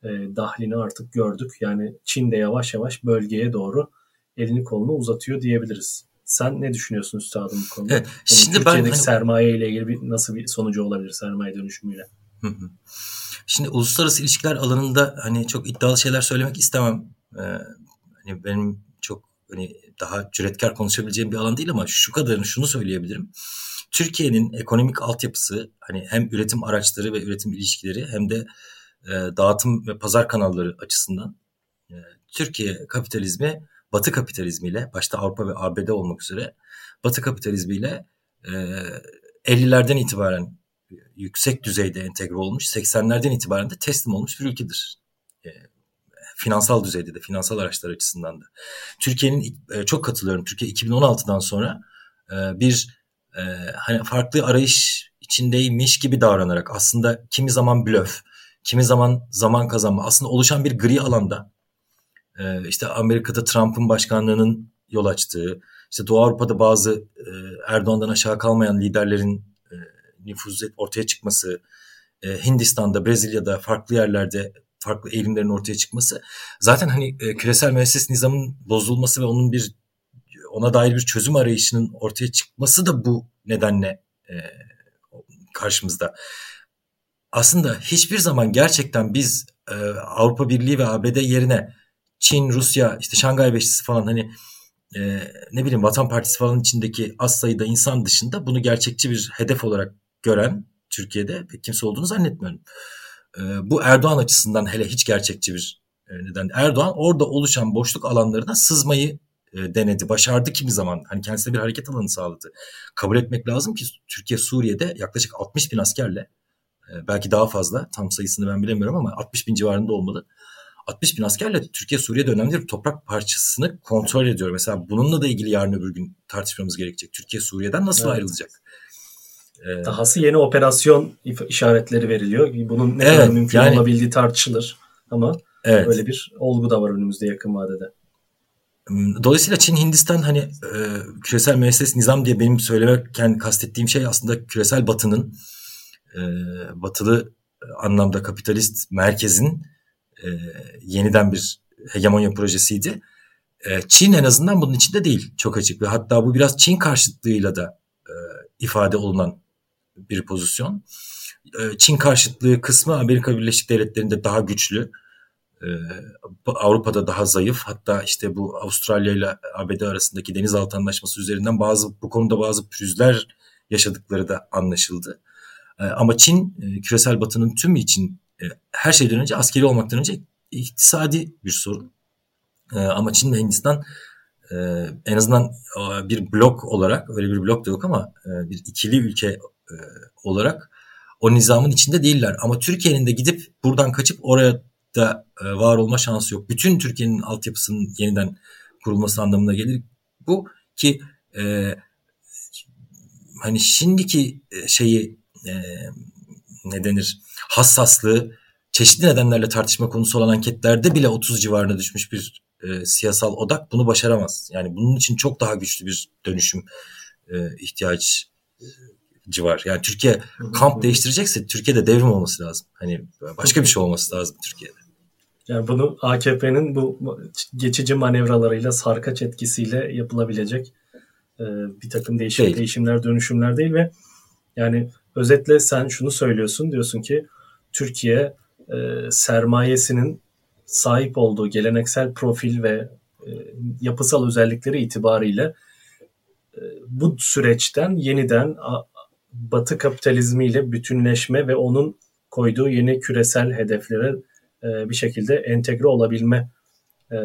e, dahlini artık gördük. Yani Çin de yavaş yavaş bölgeye doğru elini kolunu uzatıyor diyebiliriz. Sen ne düşünüyorsun üstadım bu konuda? Evet, şimdi Türkiye'deki ben, hani... sermaye ile ilgili bir, nasıl bir sonucu olabilir sermaye dönüşümüyle? Şimdi uluslararası ilişkiler alanında hani çok iddialı şeyler söylemek istemem. Ee, hani benim çok hani daha cüretkar konuşabileceğim bir alan değil ama şu kadarını şunu söyleyebilirim. Türkiye'nin ekonomik altyapısı hani hem üretim araçları ve üretim ilişkileri hem de e, dağıtım ve pazar kanalları açısından e, Türkiye kapitalizmi Batı kapitalizmiyle başta Avrupa ve ABD olmak üzere Batı kapitalizmiyle e, 50'lerden itibaren yüksek düzeyde entegre olmuş, 80'lerden itibaren de teslim olmuş bir ülkedir. Finansal düzeyde de, finansal araçlar açısından da. Türkiye'nin e, çok katılıyorum. Türkiye 2016'dan sonra e, bir e, hani farklı arayış içindeymiş gibi davranarak aslında kimi zaman blöf, kimi zaman zaman kazanma aslında oluşan bir gri alanda e, işte Amerika'da Trump'ın başkanlığının yol açtığı, işte Doğu Avrupa'da bazı e, Erdoğan'dan aşağı kalmayan liderlerin e, nüfuz ortaya çıkması, e, Hindistan'da, Brezilya'da, farklı yerlerde farklı eğilimlerin ortaya çıkması zaten hani e, küresel müesses nizamın bozulması ve onun bir ona dair bir çözüm arayışının ortaya çıkması da bu nedenle e, karşımızda. Aslında hiçbir zaman gerçekten biz e, Avrupa Birliği ve ABD yerine Çin, Rusya, işte Şangay Beşlisi falan hani e, ne bileyim Vatan Partisi falan içindeki az sayıda insan dışında bunu gerçekçi bir hedef olarak gören Türkiye'de pek kimse olduğunu zannetmiyorum. E, bu Erdoğan açısından hele hiç gerçekçi bir e, neden. Erdoğan orada oluşan boşluk alanlarına sızmayı e, denedi. Başardı kimi zaman. Hani kendisine bir hareket alanı sağladı. Kabul etmek lazım ki Türkiye Suriye'de yaklaşık 60 bin askerle e, belki daha fazla tam sayısını ben bilemiyorum ama 60 bin civarında olmalı 60 bin askerle Türkiye Suriye'de önemli bir toprak parçasını kontrol ediyor. Mesela bununla da ilgili yarın öbür gün tartışmamız gerekecek. Türkiye Suriye'den nasıl evet. ayrılacak? Ee, Dahası yeni operasyon işaretleri veriliyor. Bunun ne evet, kadar mümkün yani, olabildiği tartışılır. Ama evet. böyle bir olgu da var önümüzde yakın vadede. Dolayısıyla Çin, Hindistan hani e, küresel müesses nizam diye benim söylemekten kastettiğim şey aslında küresel batının e, batılı anlamda kapitalist merkezin e, yeniden bir hegemonya projesiydi. E, Çin en azından bunun içinde değil çok açık ve hatta bu biraz Çin karşıtlığıyla da e, ifade olunan bir pozisyon. E, Çin karşıtlığı kısmı Amerika Birleşik Devletleri'nde daha güçlü. E, Avrupa'da daha zayıf. Hatta işte bu Avustralya ile ABD arasındaki denizaltı anlaşması üzerinden bazı bu konuda bazı pürüzler yaşadıkları da anlaşıldı. E, ama Çin küresel batının tümü için her şeyden önce askeri olmaktan önce iktisadi bir sorun. Ama Çin ve Hindistan en azından bir blok olarak öyle bir blok da yok ama bir ikili ülke olarak o nizamın içinde değiller. Ama Türkiye'nin de gidip buradan kaçıp oraya da e, var olma şansı yok. Bütün Türkiye'nin altyapısının yeniden kurulması anlamına gelir. Bu ki e, hani şimdiki e, şeyi e, ne denir hassaslığı çeşitli nedenlerle tartışma konusu olan anketlerde bile 30 civarına düşmüş bir e, siyasal odak bunu başaramaz. Yani bunun için çok daha güçlü bir dönüşüm e, ihtiyaç civar. Yani Türkiye kamp değiştirecekse Türkiye'de devrim olması lazım. Hani başka bir şey olması lazım Türkiye'de. Yani bunu AKP'nin bu geçici manevralarıyla sarkaç etkisiyle yapılabilecek e, bir takım değişim, değil. değişimler, dönüşümler değil ve yani özetle sen şunu söylüyorsun diyorsun ki Türkiye e, sermayesinin sahip olduğu geleneksel profil ve e, yapısal özellikleri itibariyle e, bu süreçten yeniden Batı kapitalizmiyle bütünleşme ve onun koyduğu yeni küresel hedeflere e, bir şekilde entegre olabilme e,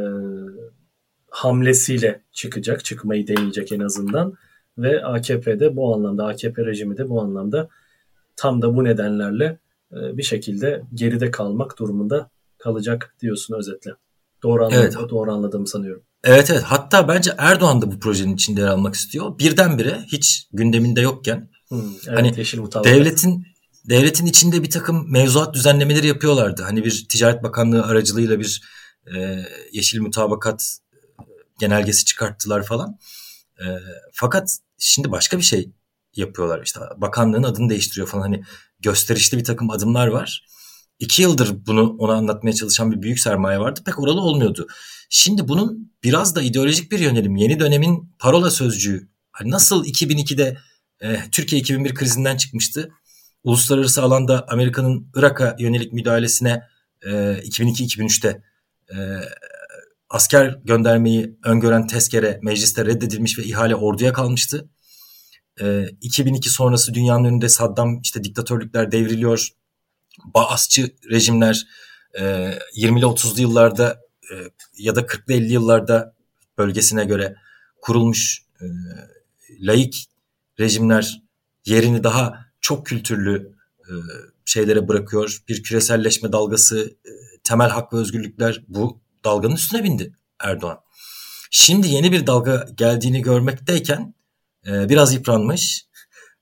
hamlesiyle çıkacak, çıkmayı deneyecek en azından. Ve AKP'de bu anlamda, AKP rejimi de bu anlamda tam da bu nedenlerle e, bir şekilde geride kalmak durumunda kalacak diyorsun özetle. Doğru anladım, evet. doğru anladığımı sanıyorum. Evet evet. Hatta bence Erdoğan da bu projenin içinde yer almak istiyor. Birdenbire hiç gündeminde yokken Hmm, evet, hani devletin devletin içinde bir takım mevzuat düzenlemeleri yapıyorlardı. Hani bir Ticaret Bakanlığı aracılığıyla bir e, yeşil mutabakat e, genelgesi çıkarttılar falan. E, fakat şimdi başka bir şey yapıyorlar. İşte bakanlığın adını değiştiriyor falan. Hani gösterişli bir takım adımlar var. İki yıldır bunu ona anlatmaya çalışan bir büyük sermaye vardı. Pek oralı olmuyordu. Şimdi bunun biraz da ideolojik bir yönelim. Yeni dönemin parola sözcüğü. Hani nasıl 2002'de e, Türkiye 2001 krizinden çıkmıştı. Uluslararası alanda Amerika'nın Irak'a yönelik müdahalesine e, 2002-2003'te e, asker göndermeyi öngören tezkere mecliste reddedilmiş ve ihale orduya kalmıştı. E, 2002 sonrası dünyanın önünde Saddam işte diktatörlükler devriliyor. Baasçı rejimler e, 20'li 30'lu yıllarda e, ya da 40'lı 50 yıllarda bölgesine göre kurulmuş e, laik rejimler yerini daha çok kültürlü e, şeylere bırakıyor. Bir küreselleşme dalgası, e, temel hak ve özgürlükler bu dalganın üstüne bindi Erdoğan. Şimdi yeni bir dalga geldiğini görmekteyken e, biraz yıpranmış,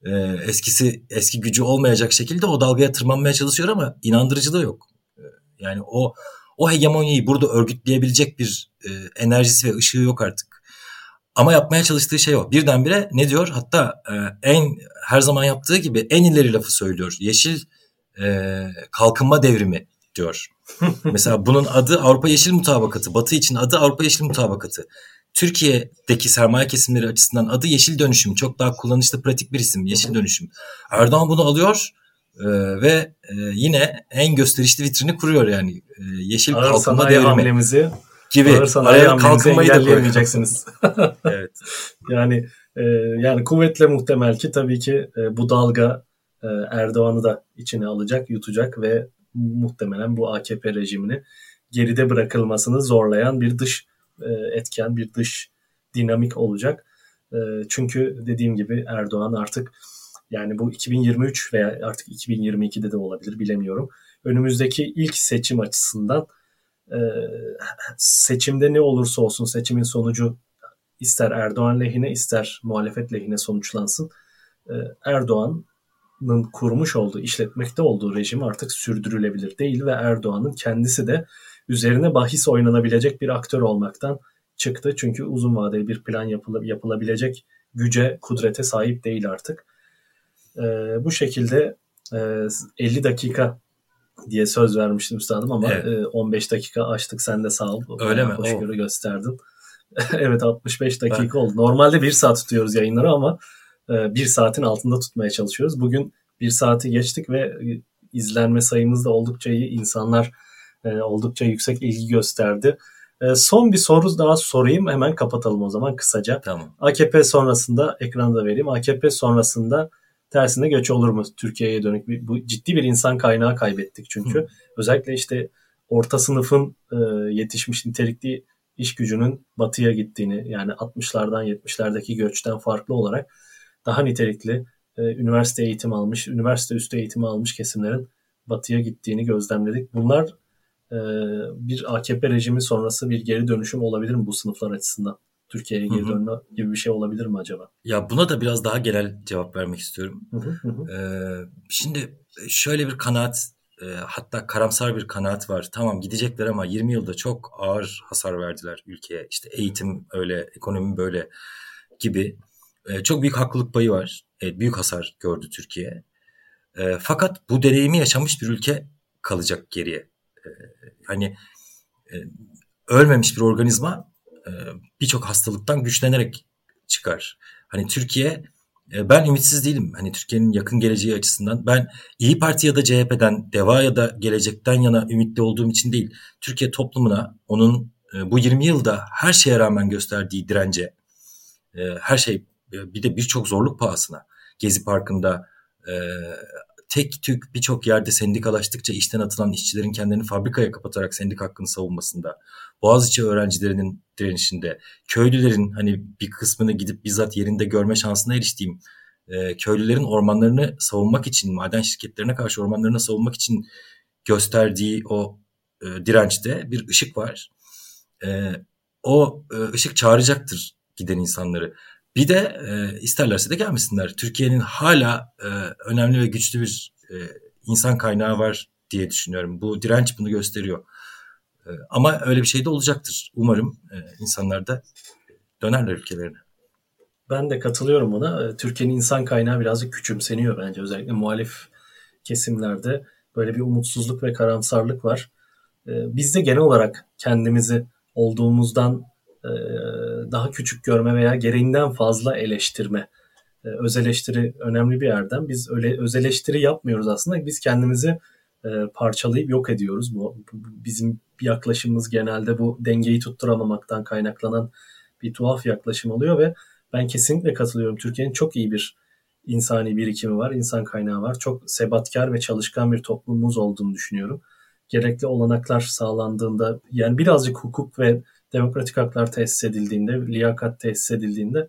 e, eskisi eski gücü olmayacak şekilde o dalgaya tırmanmaya çalışıyor ama inandırıcılığı yok. Yani o o hegemonyayı burada örgütleyebilecek bir enerjisi ve ışığı yok artık. Ama yapmaya çalıştığı şey o. Birdenbire ne diyor? Hatta e, en her zaman yaptığı gibi en ileri lafı söylüyor. Yeşil e, kalkınma devrimi diyor. Mesela bunun adı Avrupa Yeşil Mutabakatı. Batı için adı Avrupa Yeşil Mutabakatı. Türkiye'deki sermaye kesimleri açısından adı Yeşil Dönüşüm. Çok daha kullanışlı pratik bir isim Yeşil Dönüşüm. Erdoğan bunu alıyor e, ve e, yine en gösterişli vitrini kuruyor yani. E, yeşil Ağır Kalkınma Devrimi. Hamlemizi gibi araya kalkınmayı da engelleyemeyeceksiniz. evet. Yani e, yani kuvvetle muhtemel ki tabii ki e, bu dalga e, Erdoğan'ı da içine alacak, yutacak ve muhtemelen bu AKP rejimini geride bırakılmasını zorlayan bir dış e, etken, bir dış dinamik olacak. E, çünkü dediğim gibi Erdoğan artık yani bu 2023 veya artık 2022'de de olabilir bilemiyorum. Önümüzdeki ilk seçim açısından e, seçimde ne olursa olsun seçimin sonucu ister Erdoğan lehine ister muhalefet lehine sonuçlansın. E, Erdoğan'ın kurmuş olduğu, işletmekte olduğu rejim artık sürdürülebilir değil ve Erdoğan'ın kendisi de üzerine bahis oynanabilecek bir aktör olmaktan çıktı. Çünkü uzun vadeli bir plan yapıla, yapılabilecek güce, kudrete sahip değil artık. E, bu şekilde e, 50 dakika diye söz vermiştim üstadım ama evet. e, 15 dakika açtık sen de sağ ol. Öyle mi? Hoşgörü gösterdin. evet 65 dakika ben... oldu. Normalde bir saat tutuyoruz yayınları ama e, bir saatin altında tutmaya çalışıyoruz. Bugün bir saati geçtik ve e, izlenme sayımız da oldukça iyi. İnsanlar e, oldukça yüksek ilgi gösterdi. E, son bir soru daha sorayım. Hemen kapatalım o zaman kısaca. Tamam. AKP sonrasında ekranda vereyim. AKP sonrasında tersine göç olur mu Türkiye'ye dönük? Bir, bu ciddi bir insan kaynağı kaybettik çünkü. Hı. Özellikle işte orta sınıfın e, yetişmiş nitelikli iş gücünün batıya gittiğini yani 60'lardan 70'lerdeki göçten farklı olarak daha nitelikli e, üniversite eğitim almış, üniversite üstü eğitimi almış kesimlerin batıya gittiğini gözlemledik. Bunlar e, bir AKP rejimi sonrası bir geri dönüşüm olabilir mi bu sınıflar açısından? Türkiye'ye geri dönme gibi bir şey olabilir mi acaba? Ya buna da biraz daha genel cevap vermek istiyorum. Hı hı hı. Ee, şimdi şöyle bir kanaat e, hatta karamsar bir kanaat var. Tamam gidecekler ama 20 yılda çok ağır hasar verdiler ülkeye. İşte eğitim öyle, ekonomi böyle gibi. E, çok büyük haklılık payı var. E, büyük hasar gördü Türkiye. E, fakat bu deneyimi yaşamış bir ülke kalacak geriye. E, hani e, ölmemiş bir organizma birçok hastalıktan güçlenerek çıkar. Hani Türkiye e, ben ümitsiz değilim. Hani Türkiye'nin yakın geleceği açısından ben İyi Parti ya da CHP'den, DEVA ya da gelecekten yana ümitli olduğum için değil. Türkiye toplumuna onun e, bu 20 yılda her şeye rağmen gösterdiği dirence, her şey bir de birçok zorluk pahasına Gezi Parkı'nda tek tük birçok yerde sendikalaştıkça işten atılan işçilerin kendilerini fabrikaya kapatarak sendik hakkını savunmasında, Boğaziçi öğrencilerinin direnişinde, köylülerin hani bir kısmını gidip bizzat yerinde görme şansına eriştiğim e, köylülerin ormanlarını savunmak için, maden şirketlerine karşı ormanlarını savunmak için gösterdiği o e, dirençte bir ışık var. E, o e, ışık çağıracaktır giden insanları. Bir de e, isterlerse de gelmesinler. Türkiye'nin hala e, önemli ve güçlü bir e, insan kaynağı var diye düşünüyorum. Bu direnç bunu gösteriyor. E, ama öyle bir şey de olacaktır. Umarım e, insanlar da dönerler ülkelerine. Ben de katılıyorum buna. E, Türkiye'nin insan kaynağı birazcık küçümseniyor bence. Özellikle muhalif kesimlerde böyle bir umutsuzluk ve karamsarlık var. E, biz de genel olarak kendimizi olduğumuzdan e, daha küçük görme veya gereğinden fazla eleştirme. E, öz eleştiri önemli bir yerden. Biz öyle öz eleştiri yapmıyoruz aslında. Biz kendimizi parçalayıp yok ediyoruz. Bu, bizim yaklaşımımız genelde bu dengeyi tutturamamaktan kaynaklanan bir tuhaf yaklaşım oluyor ve ben kesinlikle katılıyorum. Türkiye'nin çok iyi bir insani birikimi var, insan kaynağı var. Çok sebatkar ve çalışkan bir toplumumuz olduğunu düşünüyorum. Gerekli olanaklar sağlandığında yani birazcık hukuk ve demokratik haklar tesis edildiğinde, liyakat tesis edildiğinde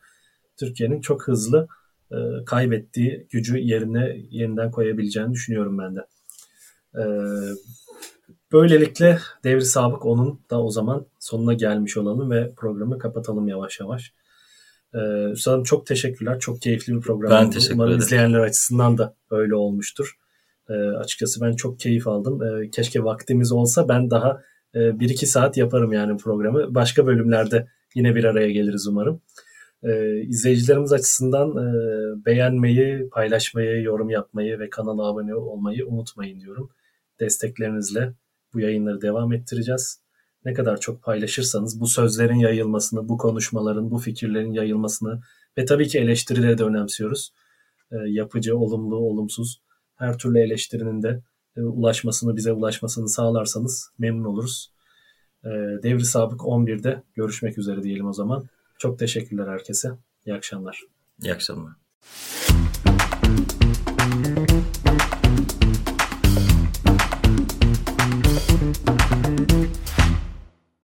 Türkiye'nin çok hızlı e, kaybettiği gücü yerine yeniden koyabileceğini düşünüyorum ben de. E, böylelikle devri sabık onun da o zaman sonuna gelmiş olalım ve programı kapatalım yavaş yavaş. Ee, Üstadım çok teşekkürler. Çok keyifli bir program. Ben teşekkür Umarım ederim. izleyenler açısından da öyle olmuştur. Ee, açıkçası ben çok keyif aldım. Ee, keşke vaktimiz olsa ben daha e, bir iki saat yaparım yani programı. Başka bölümlerde yine bir araya geliriz umarım. E, izleyicilerimiz açısından e, beğenmeyi, paylaşmayı, yorum yapmayı ve kanala abone olmayı unutmayın diyorum. Desteklerinizle bu yayınları devam ettireceğiz. Ne kadar çok paylaşırsanız bu sözlerin yayılmasını, bu konuşmaların, bu fikirlerin yayılmasını ve tabii ki eleştirileri de önemsiyoruz. E, yapıcı, olumlu, olumsuz her türlü eleştirinin de e, ulaşmasını, bize ulaşmasını sağlarsanız memnun oluruz. E, Devri Sabık 11'de görüşmek üzere diyelim o zaman. Çok teşekkürler herkese. İyi akşamlar. İyi akşamlar.